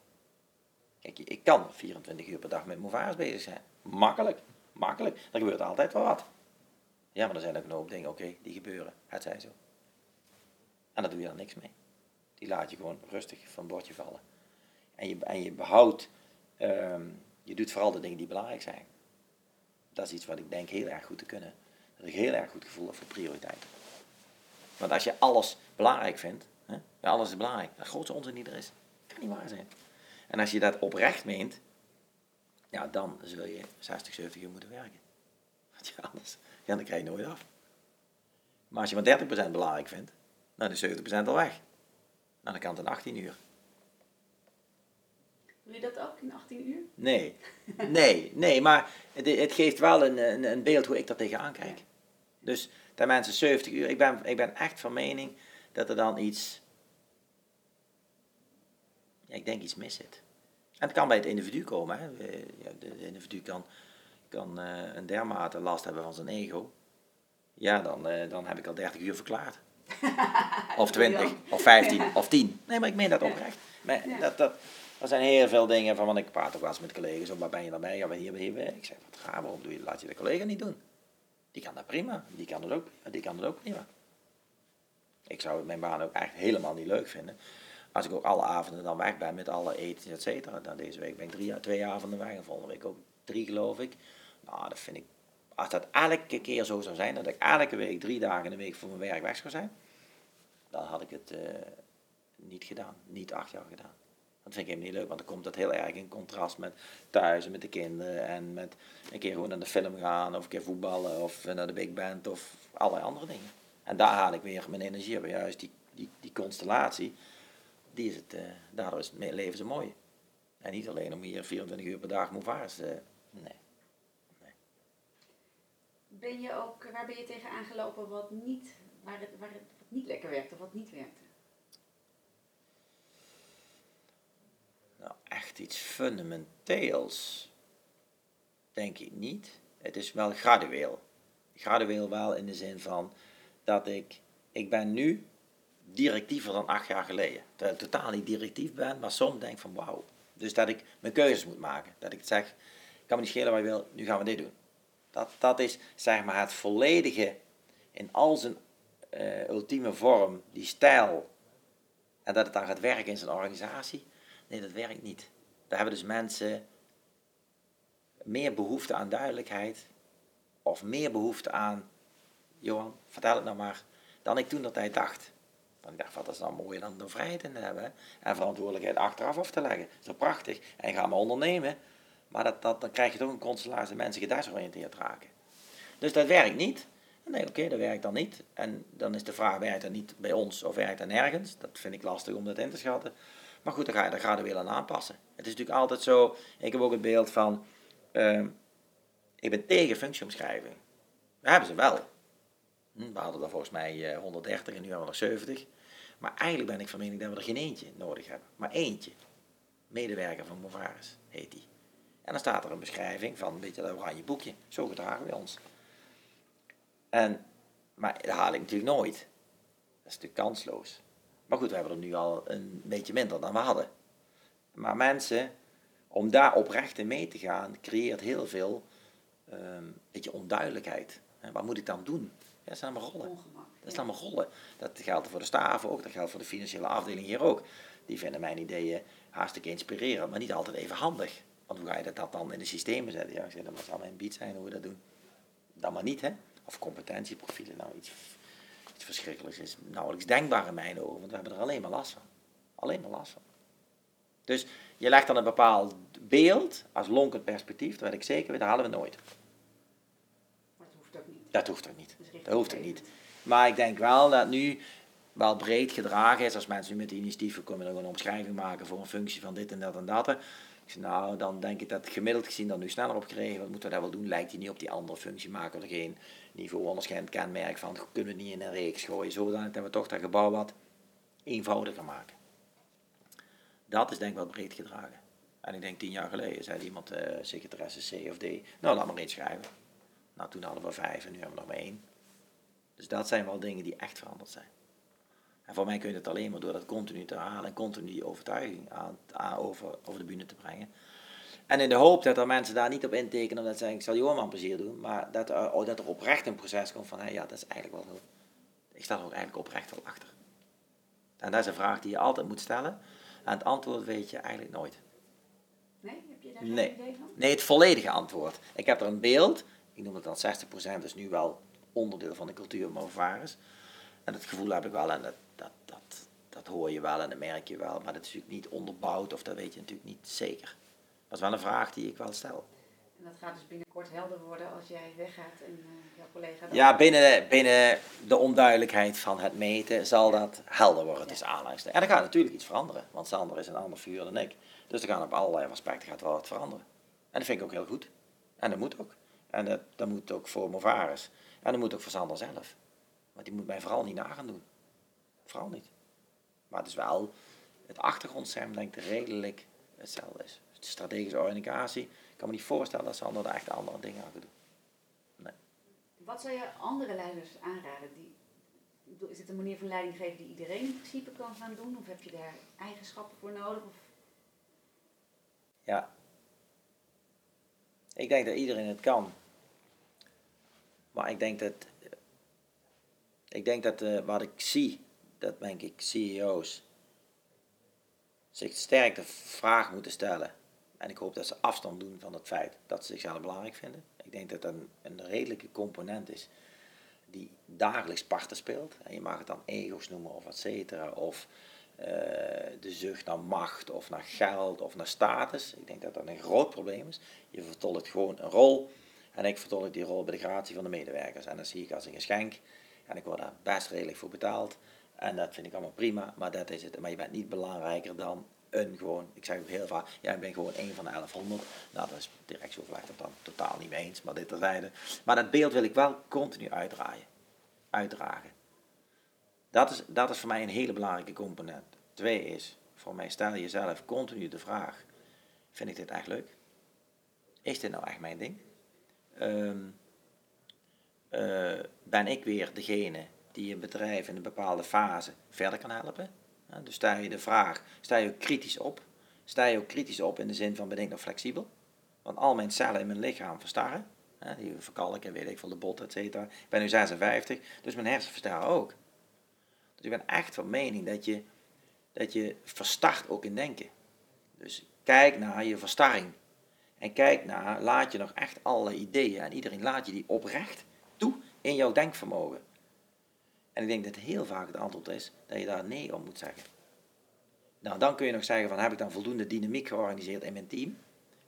Kijk, ik kan 24 uur per dag met Movares bezig zijn. Makkelijk, makkelijk. Er gebeurt altijd wel wat. Ja, maar er zijn ook een hoop dingen, oké, die gebeuren. Het zij zo. En daar doe je dan niks mee. Die laat je gewoon rustig van bordje vallen. En je, en je behoudt, um, je doet vooral de dingen die belangrijk zijn. Dat is iets wat ik denk heel erg goed te kunnen. Dat ik heel erg goed gevoel heb voor prioriteiten. Want als je alles belangrijk vindt, hè, ja, alles is belangrijk, de grootste onzin die er is, kan niet waar zijn. En als je dat oprecht meent, ja, dan zul je 60, 70 uur moeten werken. Want ja, anders ja, dan krijg je nooit af. Maar als je maar 30% belangrijk vindt, dan is 70% al weg. Nou, dan kan het in 18 uur. Doe je dat ook in 18 uur? Nee, nee, nee, maar het, het geeft wel een, een, een, beeld hoe ik daar tegenaan kijk. Dus dat mensen 70 uur, ik ben, ik ben echt van mening dat er dan iets, ja, ik denk iets mis zit. En het kan bij het individu komen. Hè. De individu kan, kan uh, een dermate last hebben van zijn ego. Ja, dan, uh, dan heb ik al 30 uur verklaard. of 20, of 15, of 10. Nee, maar ik meen dat oprecht. Maar ja. dat, dat, er zijn heel veel dingen van, want ik praat ook wel eens met collega's, of waar ben je dan bij? Ja, hier, hier, Ik zeg, wat ga, waarom doe je, laat je de collega niet doen? Die kan dat prima, die kan het ook, die kan het ook prima. Ik zou mijn baan ook echt helemaal niet leuk vinden. Als ik ook alle avonden dan weg ben met alle eten, et cetera. Dan deze week ben ik drie, twee avonden weg en volgende week ook drie, geloof ik. Nou, dat vind ik, als dat elke keer zo zou zijn, dat ik elke week drie dagen in de week voor mijn werk weg zou zijn, dan had ik het uh, niet gedaan, niet acht jaar gedaan. Dat vind ik helemaal niet leuk, want dan komt dat heel erg in contrast met thuis en met de kinderen en met een keer gewoon naar de film gaan of een keer voetballen of naar de big band of allerlei andere dingen. En daar haal ik weer mijn energie op, juist die, die, die constellatie, die is het, uh, daardoor is het leven zo mooi. En niet alleen om hier 24 uur per dag moevaars, uh, nee. nee. Ben je ook, waar ben je tegen aangelopen wat niet, waar het, waar het wat niet lekker werkte of wat niet werkte? Nou, echt iets fundamenteels denk ik niet. Het is wel gradueel. Gradueel wel in de zin van dat ik, ik ben nu directiever dan acht jaar geleden. Dat ik totaal niet directief ben, maar soms denk van wauw. Dus dat ik mijn keuzes moet maken. Dat ik zeg, kan me niet schelen wat je wil, nu gaan we dit doen. Dat, dat is zeg maar het volledige, in al zijn uh, ultieme vorm, die stijl. En dat het dan gaat werken in zijn organisatie. Nee, dat werkt niet. Daar hebben dus mensen meer behoefte aan duidelijkheid. Of meer behoefte aan, Johan, vertel het nou maar, dan ik toen dat tijd dacht. Want ik dacht, wat is dan mooier dan de vrijheid in te hebben. En verantwoordelijkheid achteraf af te leggen. Dat is prachtig. En ga maar ondernemen. Maar dat, dan krijg je toch een constellatie dat mensen gedesoriënteerd raken. Dus dat werkt niet. Nee, oké, dat werkt dan niet. En dan is de vraag, werkt dat niet bij ons of werkt dat nergens? Dat vind ik lastig om dat in te schatten. Maar goed, dan ga je, dan ga je aan aanpassen. Het is natuurlijk altijd zo, ik heb ook het beeld van, uh, ik ben tegen functieomschrijving. We hebben ze wel. Hm, we hadden er volgens mij 130 eh, en nu hebben we er 70. Maar eigenlijk ben ik van mening dat we er geen eentje nodig hebben. Maar eentje. Medewerker van Movaris heet die. En dan staat er een beschrijving van een beetje dat oranje boekje. Zo gedragen we ons. En, maar dat haal ik natuurlijk nooit. Dat is natuurlijk kansloos. Maar goed, we hebben er nu al een beetje minder dan we hadden. Maar mensen, om daar oprecht in mee te gaan, creëert heel veel um, beetje onduidelijkheid. wat moet ik dan doen? Ja, dat zijn allemaal rollen. Dat is allemaal rollen. Dat geldt voor de staven ook, dat geldt voor de financiële afdeling hier ook. Die vinden mijn ideeën hartstikke inspirerend, maar niet altijd even handig. Want hoe ga je dat dan in de systemen zetten? Ja, dat moet allemaal een beat zijn hoe we dat doen. Dan maar niet, hè? Of competentieprofielen, nou iets iets verschrikkelijks is nauwelijks denkbaar in mijn ogen, want we hebben er alleen maar last van. Alleen maar last van. Dus je legt dan een bepaald beeld als lonkend perspectief, dat weet ik zeker, dat halen we nooit. Maar dat hoeft ook niet. Dat hoeft ook niet. Dat Dat hoeft ook niet. Maar ik denk wel dat nu wel breed gedragen is. Als mensen nu met de initiatieven komen en een omschrijving maken voor een functie van dit en dat en dat. Ik zeg, nou, dan denk ik dat gemiddeld gezien dan nu sneller op geregeld. Wat moeten we dat wel doen? Lijkt die niet op die andere functie? Maken we er geen niveau onderscheidend kenmerk van? Kunnen we niet in een reeks gooien? Zodanig dat we toch dat gebouw wat eenvoudiger maken. Dat is denk ik wel breed gedragen. En ik denk tien jaar geleden zei iemand, eh secretaresse C of D, nou laat maar één schrijven. Nou, toen hadden we vijf en nu hebben we nog maar één. Dus dat zijn wel dingen die echt veranderd zijn. En voor mij kun je het alleen maar door dat continu te herhalen en continu die overtuiging aan, aan- over, over de bühne te brengen. En in de hoop dat er mensen daar niet op intekenen omdat ze zeggen, ik zal Johan plezier doen, maar dat er, oh, dat er oprecht een proces komt van, hé, ja, dat is eigenlijk wel zo. Ik sta er ook eigenlijk oprecht wel achter. En dat is een vraag die je altijd moet stellen. En het antwoord weet je eigenlijk nooit. Nee, heb je daar Nee. geen idee van? Nee, het volledige antwoord. Ik heb er een beeld, ik noem het dan 60%, is nu wel onderdeel van de cultuur Movares. En dat gevoel heb ik wel en dat, dat, dat, dat hoor je wel en dat merk je wel, maar dat is natuurlijk niet onderbouwd of dat weet je natuurlijk niet zeker. Dat is wel een vraag die ik wel stel. En dat gaat dus binnenkort helder worden als jij weggaat en eh, jouw collega... dan- Ja, binnen, binnen de onduidelijkheid van het meten zal dat helder worden. Het is aanleiding. En er gaat natuurlijk iets veranderen, want Sander is een ander vuur dan ik. Dus er gaan op allerlei aspecten gaat wel wat veranderen. En dat vind ik ook heel goed. En dat moet ook. En dat, dat moet ook voor Movares. En dat moet ook voor Sander zelf. Want die moet mij vooral niet nagaan doen. Vooral niet. Maar het is wel, het achtergrondscherm denk ik redelijk hetzelfde is. Strategische organisatie, ik kan me niet voorstellen dat Sander daar echt andere dingen aan gaat doen. Wat zou je andere leiders aanraden? Die, is het een manier van leiding geven die iedereen in principe kan gaan doen? Of heb je daar eigenschappen voor nodig? Of, Ja. Ik denk dat iedereen het kan. Maar ik denk dat. Ik denk dat eh, wat ik zie, dat denk ik CEO's zich sterk de vraag moeten stellen. En ik hoop dat ze afstand doen van het feit dat ze zichzelf belangrijk vinden. Ik denk dat dat een, een redelijke component is die dagelijks parten speelt. En je mag het dan ego's noemen of et cetera. Of eh, de zucht naar macht of naar geld of naar status. Ik denk dat dat een groot probleem is. Je vertolkt gewoon een rol. En ik vertolk die rol bij de gratie van de medewerkers. En dat zie ik als een geschenk. En ik word daar best redelijk voor betaald. En dat vind ik allemaal prima, maar dat is het. Maar je bent niet belangrijker dan een gewoon, ik zeg ook heel vaak, ja, ik ben gewoon één van de 1100. Nou, dat is directieoverleg het dan totaal niet mee eens, maar dit terzijde. Maar dat beeld wil ik wel continu uitdraaien, uitdragen. Dat is, dat is voor mij een hele belangrijke component. Twee is, voor mij stel jezelf continu de vraag, vind ik dit echt leuk? Is dit nou echt mijn ding? Ehm, eh, ben ik weer degene die een bedrijf in een bepaalde fase verder kan helpen? Dus stel je de vraag, sta je ook kritisch op? Sta je ook kritisch op in de zin van ben ik nog flexibel? Want al mijn cellen in mijn lichaam verstarren. Die verkalken, weet ik veel, de bot, et cetera. Ik ben nu 56, dus mijn hersenen verstarren ook. Dus ik ben echt van mening dat je, dat je verstart ook in denken. Dus kijk naar je verstarring. En kijk naar, laat je nog echt alle ideeën en iedereen laat je die oprecht toe in jouw denkvermogen. En ik denk dat heel vaak het antwoord is dat je daar nee op moet zeggen. Nou, dan kun je nog zeggen van heb ik dan voldoende dynamiek georganiseerd in mijn team?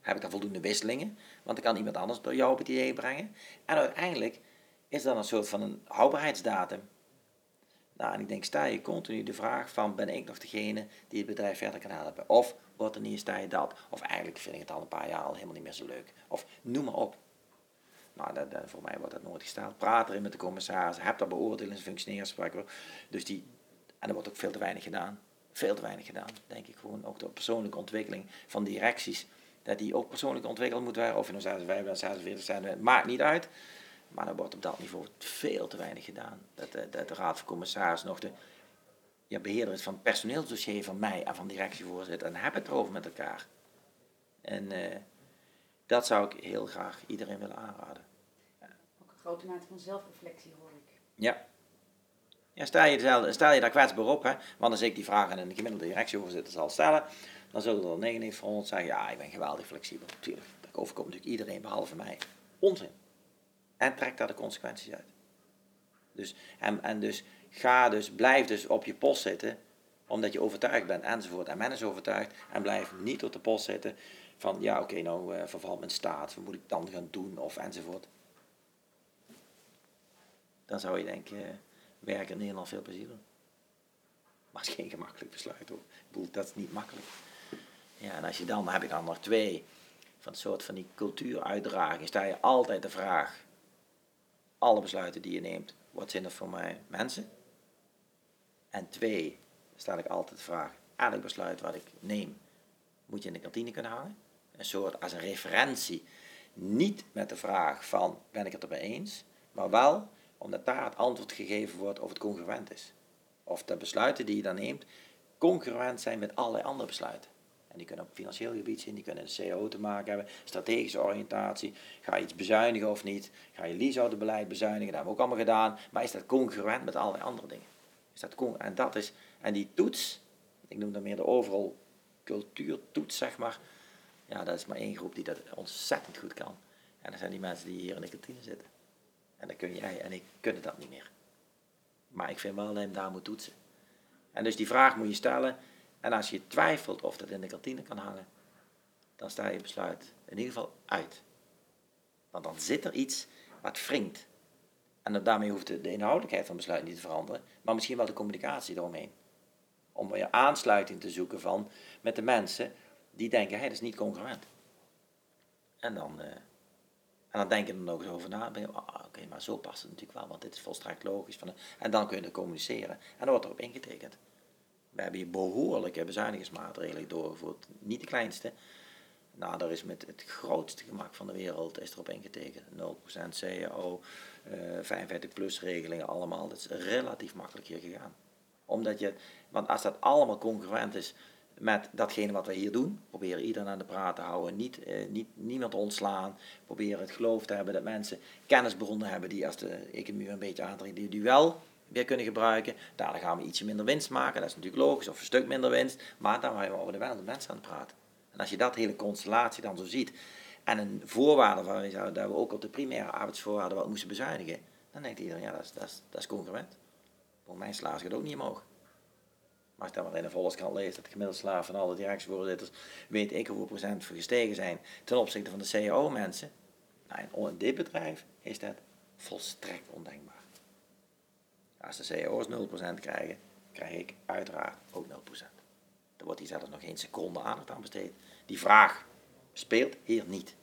Heb ik dan voldoende wisselingen? Want dan kan iemand anders door jou op het idee brengen. En uiteindelijk is dat een soort van een houdbaarheidsdatum. Nou, en ik denk, sta je continu de vraag van, ben ik nog degene die het bedrijf verder kan helpen? Of, wat er niet sta je dat? Of eigenlijk vind ik het al een paar jaar al helemaal niet meer zo leuk. Of, noem maar op. Nou, dat, voor mij wordt dat nooit gesteld. Praat erin met de commissaris, heb dat beoordelings- en functioneringsgesprekken. Dus die, en er wordt ook veel te weinig gedaan. Veel te weinig gedaan, denk ik gewoon. Ook de persoonlijke ontwikkeling van directies. Dat die ook persoonlijk ontwikkeld moet worden. Of je nou 56 bent, 46 zijn, maakt niet uit. Maar er wordt op dat niveau veel te weinig gedaan. Dat, de- dat de Raad van Commissaris nog de ja, beheerder is van het personeelsdossier van mij en van directievoorzitter. En heb het erover met elkaar. En eh, dat zou ik heel graag iedereen willen aanraden. ook een grote mate van zelfreflectie hoor ik. Ja. Ja, stel, je, stel je daar kwetsbaar op, hè? want als ik die vraag aan een gemiddelde directievoorzitter zal stellen, dan zullen er 99 van 100 zeggen, ja, ik ben geweldig flexibel. Natuurlijk, dat overkomt natuurlijk iedereen behalve mij. Onzin. En trek daar de consequenties uit. Dus, en, en dus Ga dus, blijf dus op je post zitten, omdat je overtuigd bent, enzovoort. En men is overtuigd en blijf niet op de post zitten van, ja oké, nou uh, vervalt mijn staat, wat moet ik dan gaan doen, of enzovoort. Dan zou je denken, uh, werken in Nederland veel plezier doen. Maar het is geen gemakkelijk besluit hoor. Ik bedoel, dat is niet makkelijk. Ja, en als je dan, heb ik dan nog twee van het soort van die cultuuruitdraging, sta je altijd de vraag, alle besluiten die je neemt, wat zijn er voor mij mensen? En twee, stel ik altijd de vraag, elk besluit wat ik neem, moet je in de kantine kunnen hangen? Een soort als een referentie, niet met de vraag van, ben ik het erbij eens? Maar wel, omdat daar het antwoord gegeven wordt of het congruent is. Of de besluiten die je dan neemt, congruent zijn met allerlei andere besluiten. En die kunnen op financieel gebied zijn, die kunnen een CO te maken hebben, strategische oriëntatie. Ga je iets bezuinigen of niet? Ga je leasehoudebeleid bezuinigen? Dat hebben we ook allemaal gedaan. Maar is dat congruent met allerlei andere dingen? Is dat en dat is, en die toets, ik noem dat meer de overal cultuurtoets, zeg maar. Ja, dat is maar één groep die dat ontzettend goed kan. En dat zijn die mensen die hier in de kantine zitten. En dan kun jij en ik kunnen dat niet meer. Maar ik vind wel dat je daar moet toetsen. En dus die vraag moet je stellen. En als je twijfelt of dat in de kantine kan hangen, dan sta je besluit in ieder geval uit. Want dan zit er iets wat wringt. En daarmee hoeft de, inhoudelijkheid van besluit niet te veranderen, maar misschien wel de communicatie eromheen. Om weer aansluiting te zoeken van met de mensen die denken, hé, hey, dat is niet congruent. En dan, uh, en dan denk je er nog eens over na. Oh, Oké, maar zo past het natuurlijk wel, want dit is volstrekt logisch. Van, en dan kun je er communiceren. En dan wordt erop ingetekend. We hebben hier behoorlijke bezuinigingsmaatregelen doorgevoerd. Niet de kleinste. Nou, daar is met het grootste gemak van de wereld is erop ingetekend. 0% CAO, uh, 55 plus regelingen allemaal. Dat is relatief makkelijk hier gegaan. Omdat je, want als dat allemaal congruent is met datgene wat we hier doen, proberen iedereen aan de praat te houden, niet, eh, niet, niemand ontslaan, proberen het geloof te hebben dat mensen kennisbronnen hebben die als de economie een beetje aantrekken, die, die wel weer kunnen gebruiken. Daardoor gaan we ietsje minder winst maken, dat is natuurlijk logisch, of een stuk minder winst, maar dan waren we wel de mensen aan het praten. En als je dat hele constellatie dan zo ziet, en een voorwaarde van dat we ook op de primaire arbeidsvoorwaarden wat moesten bezuinigen, dan denkt iedereen, ja, dat is, dat is, dat congruent. Voor mijn slaas gaat ook niet omhoog. Maar je dan maar in de Volkskrant leest dat de gemiddelde slaaf van alle directievoorzitters weet ik hoeveel procent gestegen zijn ten opzichte van de CAO-mensen. Nou, in dit bedrijf is dat volstrekt ondenkbaar. Als de CAO's 0% krijgen, krijg ik uiteraard ook 0%. Er wordt hier zelfs nog geen seconde aandacht aan besteed. Die vraag speelt hier niet.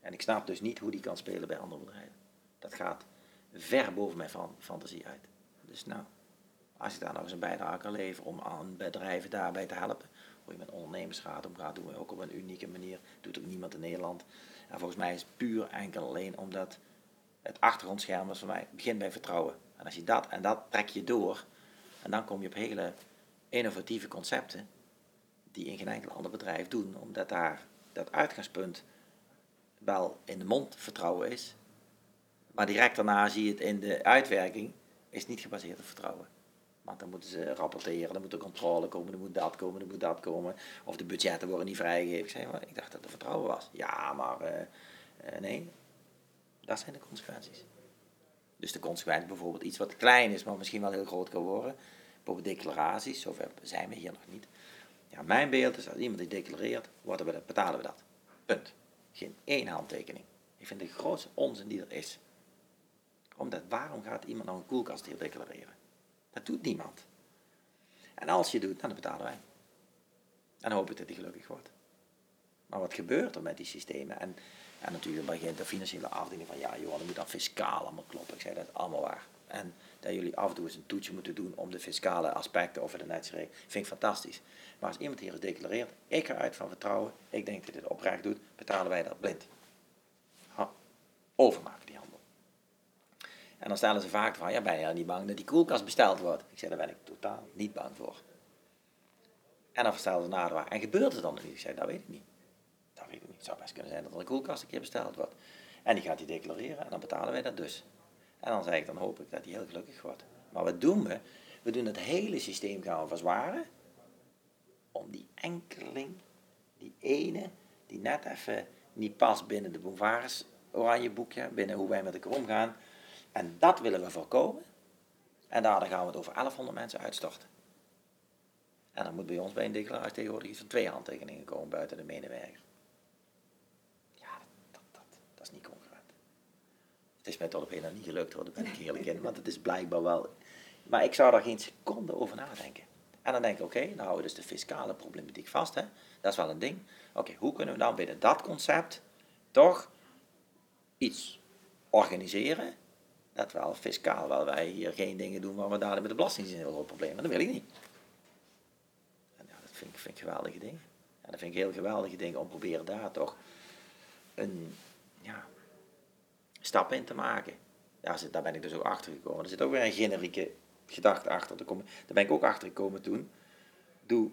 En ik snap dus niet hoe die kan spelen bij andere bedrijven. Dat gaat ver boven mijn fantasie uit. Dus nou, als je daar nog eens een bijdrage kan leveren om aan bedrijven daarbij te helpen, hoe je met ondernemersraad omgaat, doen we ook op een unieke manier. Doet ook niemand in Nederland. En volgens mij is het puur enkel alleen omdat het achtergrondscherm is voor mij begint bij vertrouwen. En als je dat en dat trek je door, en dan kom je op hele innovatieve concepten die in geen enkel ander bedrijf doen, omdat daar dat uitgangspunt wel in de mond vertrouwen is, maar direct daarna zie je het in de uitwerking, is niet gebaseerd op vertrouwen. Want dan moeten ze rapporteren, dan moet er controle komen, dan moet dat komen, dan moet dat komen. Of de budgetten worden niet vrijgegeven. Ik, maar, ik dacht dat er vertrouwen was. Ja, maar uh, uh, nee, dat zijn de consequenties. Dus de consequentie bijvoorbeeld iets wat klein is, maar misschien wel heel groot kan worden. Bijvoorbeeld declaraties, zover zijn we hier nog niet. Ja, mijn beeld is als iemand die declareert, worden we, betalen we dat. Punt. Geen één handtekening. Ik vind de grootste onzin die er is. Omdat waarom gaat iemand nou een koelkast hier declareren? Dat doet niemand. En als je doet, dan betalen wij. En hoop ik dat hij gelukkig wordt. Maar wat gebeurt er met die systemen? En en natuurlijk begint de financiële afdeling van, ja joh, dan moet dan fiscaal allemaal kloppen. Ik zei, dat allemaal waar. En dat jullie af en toe eens een toetje moeten doen om de fiscale aspecten over de netjesregeling, vind ik fantastisch. Maar als iemand hier declareert, ik ga uit van vertrouwen, ik denk dat dit oprecht doet, betalen wij dat blind. Overmaken handel. En dan stellen ze vaak van, ja ben je niet bang dat die koelkast besteld wordt? Ik zei, daar ben ik totaal niet bang voor. En dan stellen ze nader, en gebeurt het dan niet? Ik zei, dat weet ik niet. Het zou best kunnen zijn dat er een koelkast een keer besteld wordt. En die gaat hij declareren en dan betalen wij dat dus. En dan zeg ik, dan hoop ik dat hij heel gelukkig wordt. Maar wat doen we? We doen het hele systeem gaan verzwaren. Om die enkeling, die ene, die net even niet past binnen de Bovaris oranje boekje, binnen hoe wij met elkaar omgaan. En dat willen we voorkomen. En daar gaan we het over 1100 mensen uitstorten. En dan moet bij ons bij een declaratie tegenwoordig iets van twee handtekeningen komen buiten de medewerker. Ja, dat, dat, dat, is niet concurrent. Het is mij tot op heden niet gelukt hoor, daar ben ik eerlijk in. Want het is blijkbaar wel... Maar ik zou daar geen seconde over nadenken. En dan denk ik, oké, dan houden we dus de fiscale problematiek vast. Hè? Dat is wel een ding. Oké, hoe kunnen we dan binnen dat concept toch iets organiseren dat wel fiscaal, wel wij hier geen dingen doen waar we dadelijk met de belasting een heel groot probleem. Dat wil ik niet. En ja, dat vind ik, vind ik geweldige dingen. En dat vind ik heel geweldige dingen om proberen daar toch een ja, stap in te maken. Daar, zit, daar ben ik dus ook achter gekomen. Er zit ook weer een generieke gedachte achter. Daar, kom, daar ben ik ook achter gekomen toen. Doe,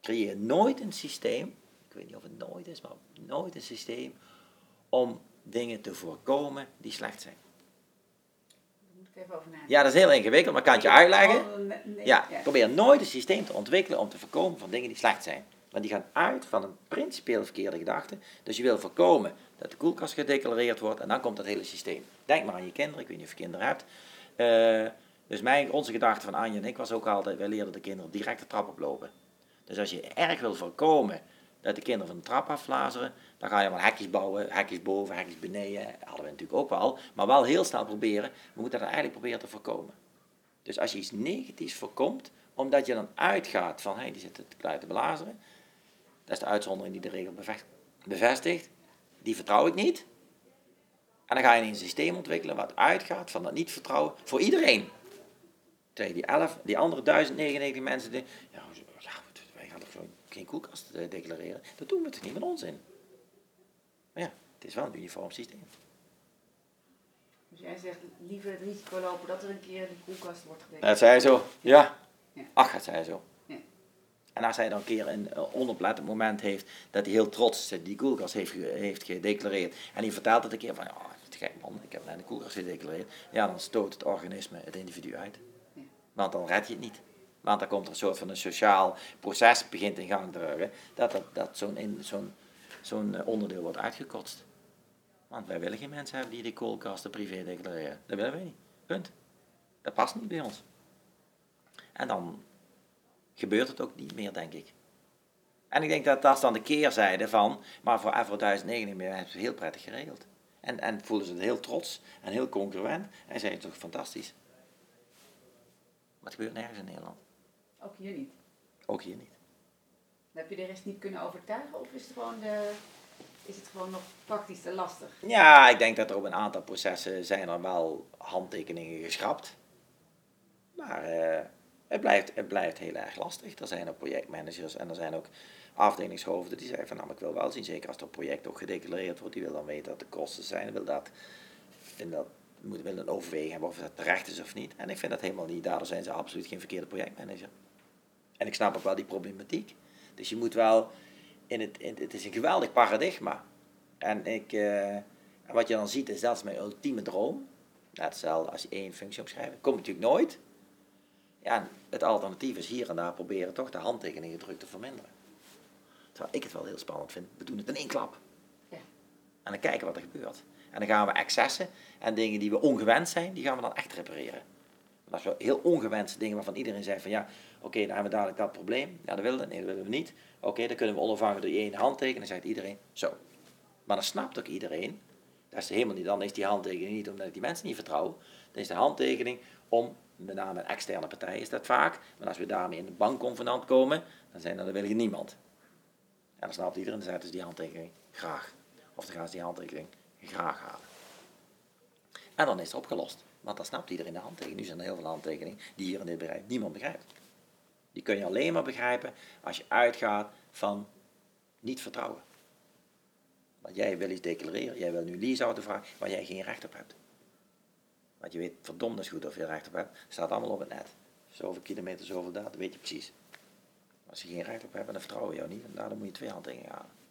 creëer nooit een systeem, ik weet niet of het nooit is, maar nooit een systeem om dingen te voorkomen die slecht zijn. Ja, dat is heel ingewikkeld, maar kan het je uitleggen? Ja, probeer nooit een systeem te ontwikkelen om te voorkomen van dingen die slecht zijn. Want die gaan uit van een principieel verkeerde gedachte. Dus je wil voorkomen dat de koelkast gedeclareerd wordt en dan komt dat hele systeem. Denk maar aan je kinderen, ik weet niet of je kinderen hebt. Uh, dus mijn, onze gedachte van Anja en ik was ook altijd, wij leerden de kinderen direct de trap oplopen. Dus als je erg wil voorkomen dat de kinderen van de trap aflazeren, dan ga je maar hekjes bouwen, hekjes boven, hekjes beneden. Hadden we natuurlijk ook wel, maar wel heel snel proberen. We moeten dat eigenlijk proberen te voorkomen. Dus als je iets negatiefs voorkomt, omdat je dan uitgaat van, hé, hey, die zitten te kluiten te belazeren, dat is de uitzondering die de regel bevestigt, die vertrouw ik niet. En dan ga je een systeem ontwikkelen wat uitgaat van dat niet vertrouwen voor iedereen. Tegen die, elf, die andere 1099 mensen, die, ja, ja, wij gaan toch geen koelkast eh, declareren. Dat doen we toch niet met ons in. Maar ja, het is wel een uniform systeem. Dus jij zegt liever het risico lopen dat er een keer een koelkast wordt gedeclareerd. Dat zei zo, ja. ja. Ach, dat zei zo. Ja. En als hij dan een keer een onoplettend moment heeft dat hij heel trots die koelkast heeft, heeft gedeclareerd. En hij vertelt het een keer van, ja, het gek man, ik heb net een koelkast gedeclareerd. Ja, dan stoot het organisme het individu uit. Ja. Want dan red je het niet. Want dan komt er een soort van een sociaal proces begint in gang te drukken. Dat, dat, dat zo'n eh, onderdeel wordt uitgekotst. Want wij willen geen mensen hebben die de koelkasten privé declareren. Dat willen wij niet. Punt. Dat past niet bij ons. En dan gebeurt het ook niet meer, denk ik. En ik denk dat dat is dan de keerzijde van, maar voor Avro 1009 hebben ze heel prettig geregeld. En, en voelen ze het heel trots en heel congruent en zijn toch fantastisch. Het gebeurt nergens in Nederland. Ook hier niet? Ook hier niet. Heb je de rest niet kunnen overtuigen of is het gewoon, de, is het gewoon nog praktisch te lastig? Ja, ik denk dat er op een aantal processen zijn er wel handtekeningen geschrapt. Maar uh, het, blijft, het blijft heel erg lastig. Er zijn ook projectmanagers en er zijn ook afdelingshoofden die zeggen van nou, ik wil wel zien, zeker als het project ook gedeclareerd wordt, die wil dan weten wat de kosten zijn, wil dat, wil dat moet willen overwegen hebben of dat terecht is of niet. En ik vind dat helemaal niet, daardoor zijn ze absoluut geen verkeerde projectmanager. En ik snap ook wel die problematiek. Dus je moet wel, in het, in, het is een geweldig paradigma. En, ik, uh, en wat je dan ziet is, dat is mijn ultieme droom. Net hetzelfde als je één functie opschrijft. Komt natuurlijk nooit. Ja, het alternatief is hier en daar proberen toch de handtekeningen druk te verminderen. Terwijl ik het wel heel spannend vind. We doen het in één klap. Ja. En dan kijken wat er gebeurt. En dan gaan we excessen en dingen die we ongewend zijn, die gaan we dan echt repareren. Dat is wel heel ongewenste dingen waarvan iedereen zegt van ja, oké, dan hebben we dadelijk dat probleem. Ja, dat willen we, nee, dat willen we niet. Oké, dan kunnen we onafhankelijk door één handtekening. Dan zegt iedereen zo. Maar dan snapt ook iedereen, dat is helemaal niet, dan is die handtekening niet omdat ik die mensen niet vertrouw. Dan is de handtekening om, met name een externe partij is dat vaak, maar als we daarmee in de bankconvenant komen, dan zijn er, dan niemand. En dan snapt iedereen, dan zegt dus die handtekening graag. Of dan gaan ze die handtekening graag halen. En dan is het opgelost. Want dan snapt iedereen de handtekening. Nu zijn er heel veel handtekeningen die hier in dit bedrijf niemand begrijpt. Die kun je alleen maar begrijpen als je uitgaat van niet vertrouwen. Want jij wil iets declareren, jij wil nu leaseauto vragen waar jij geen recht op hebt. Want je weet verdomd goed of je recht op hebt, staat allemaal op het net. Zoveel kilometer, zoveel data, weet je precies. Als je geen recht op hebt, dan vertrouwen we jou niet. En daarom moet je twee handtekeningen halen.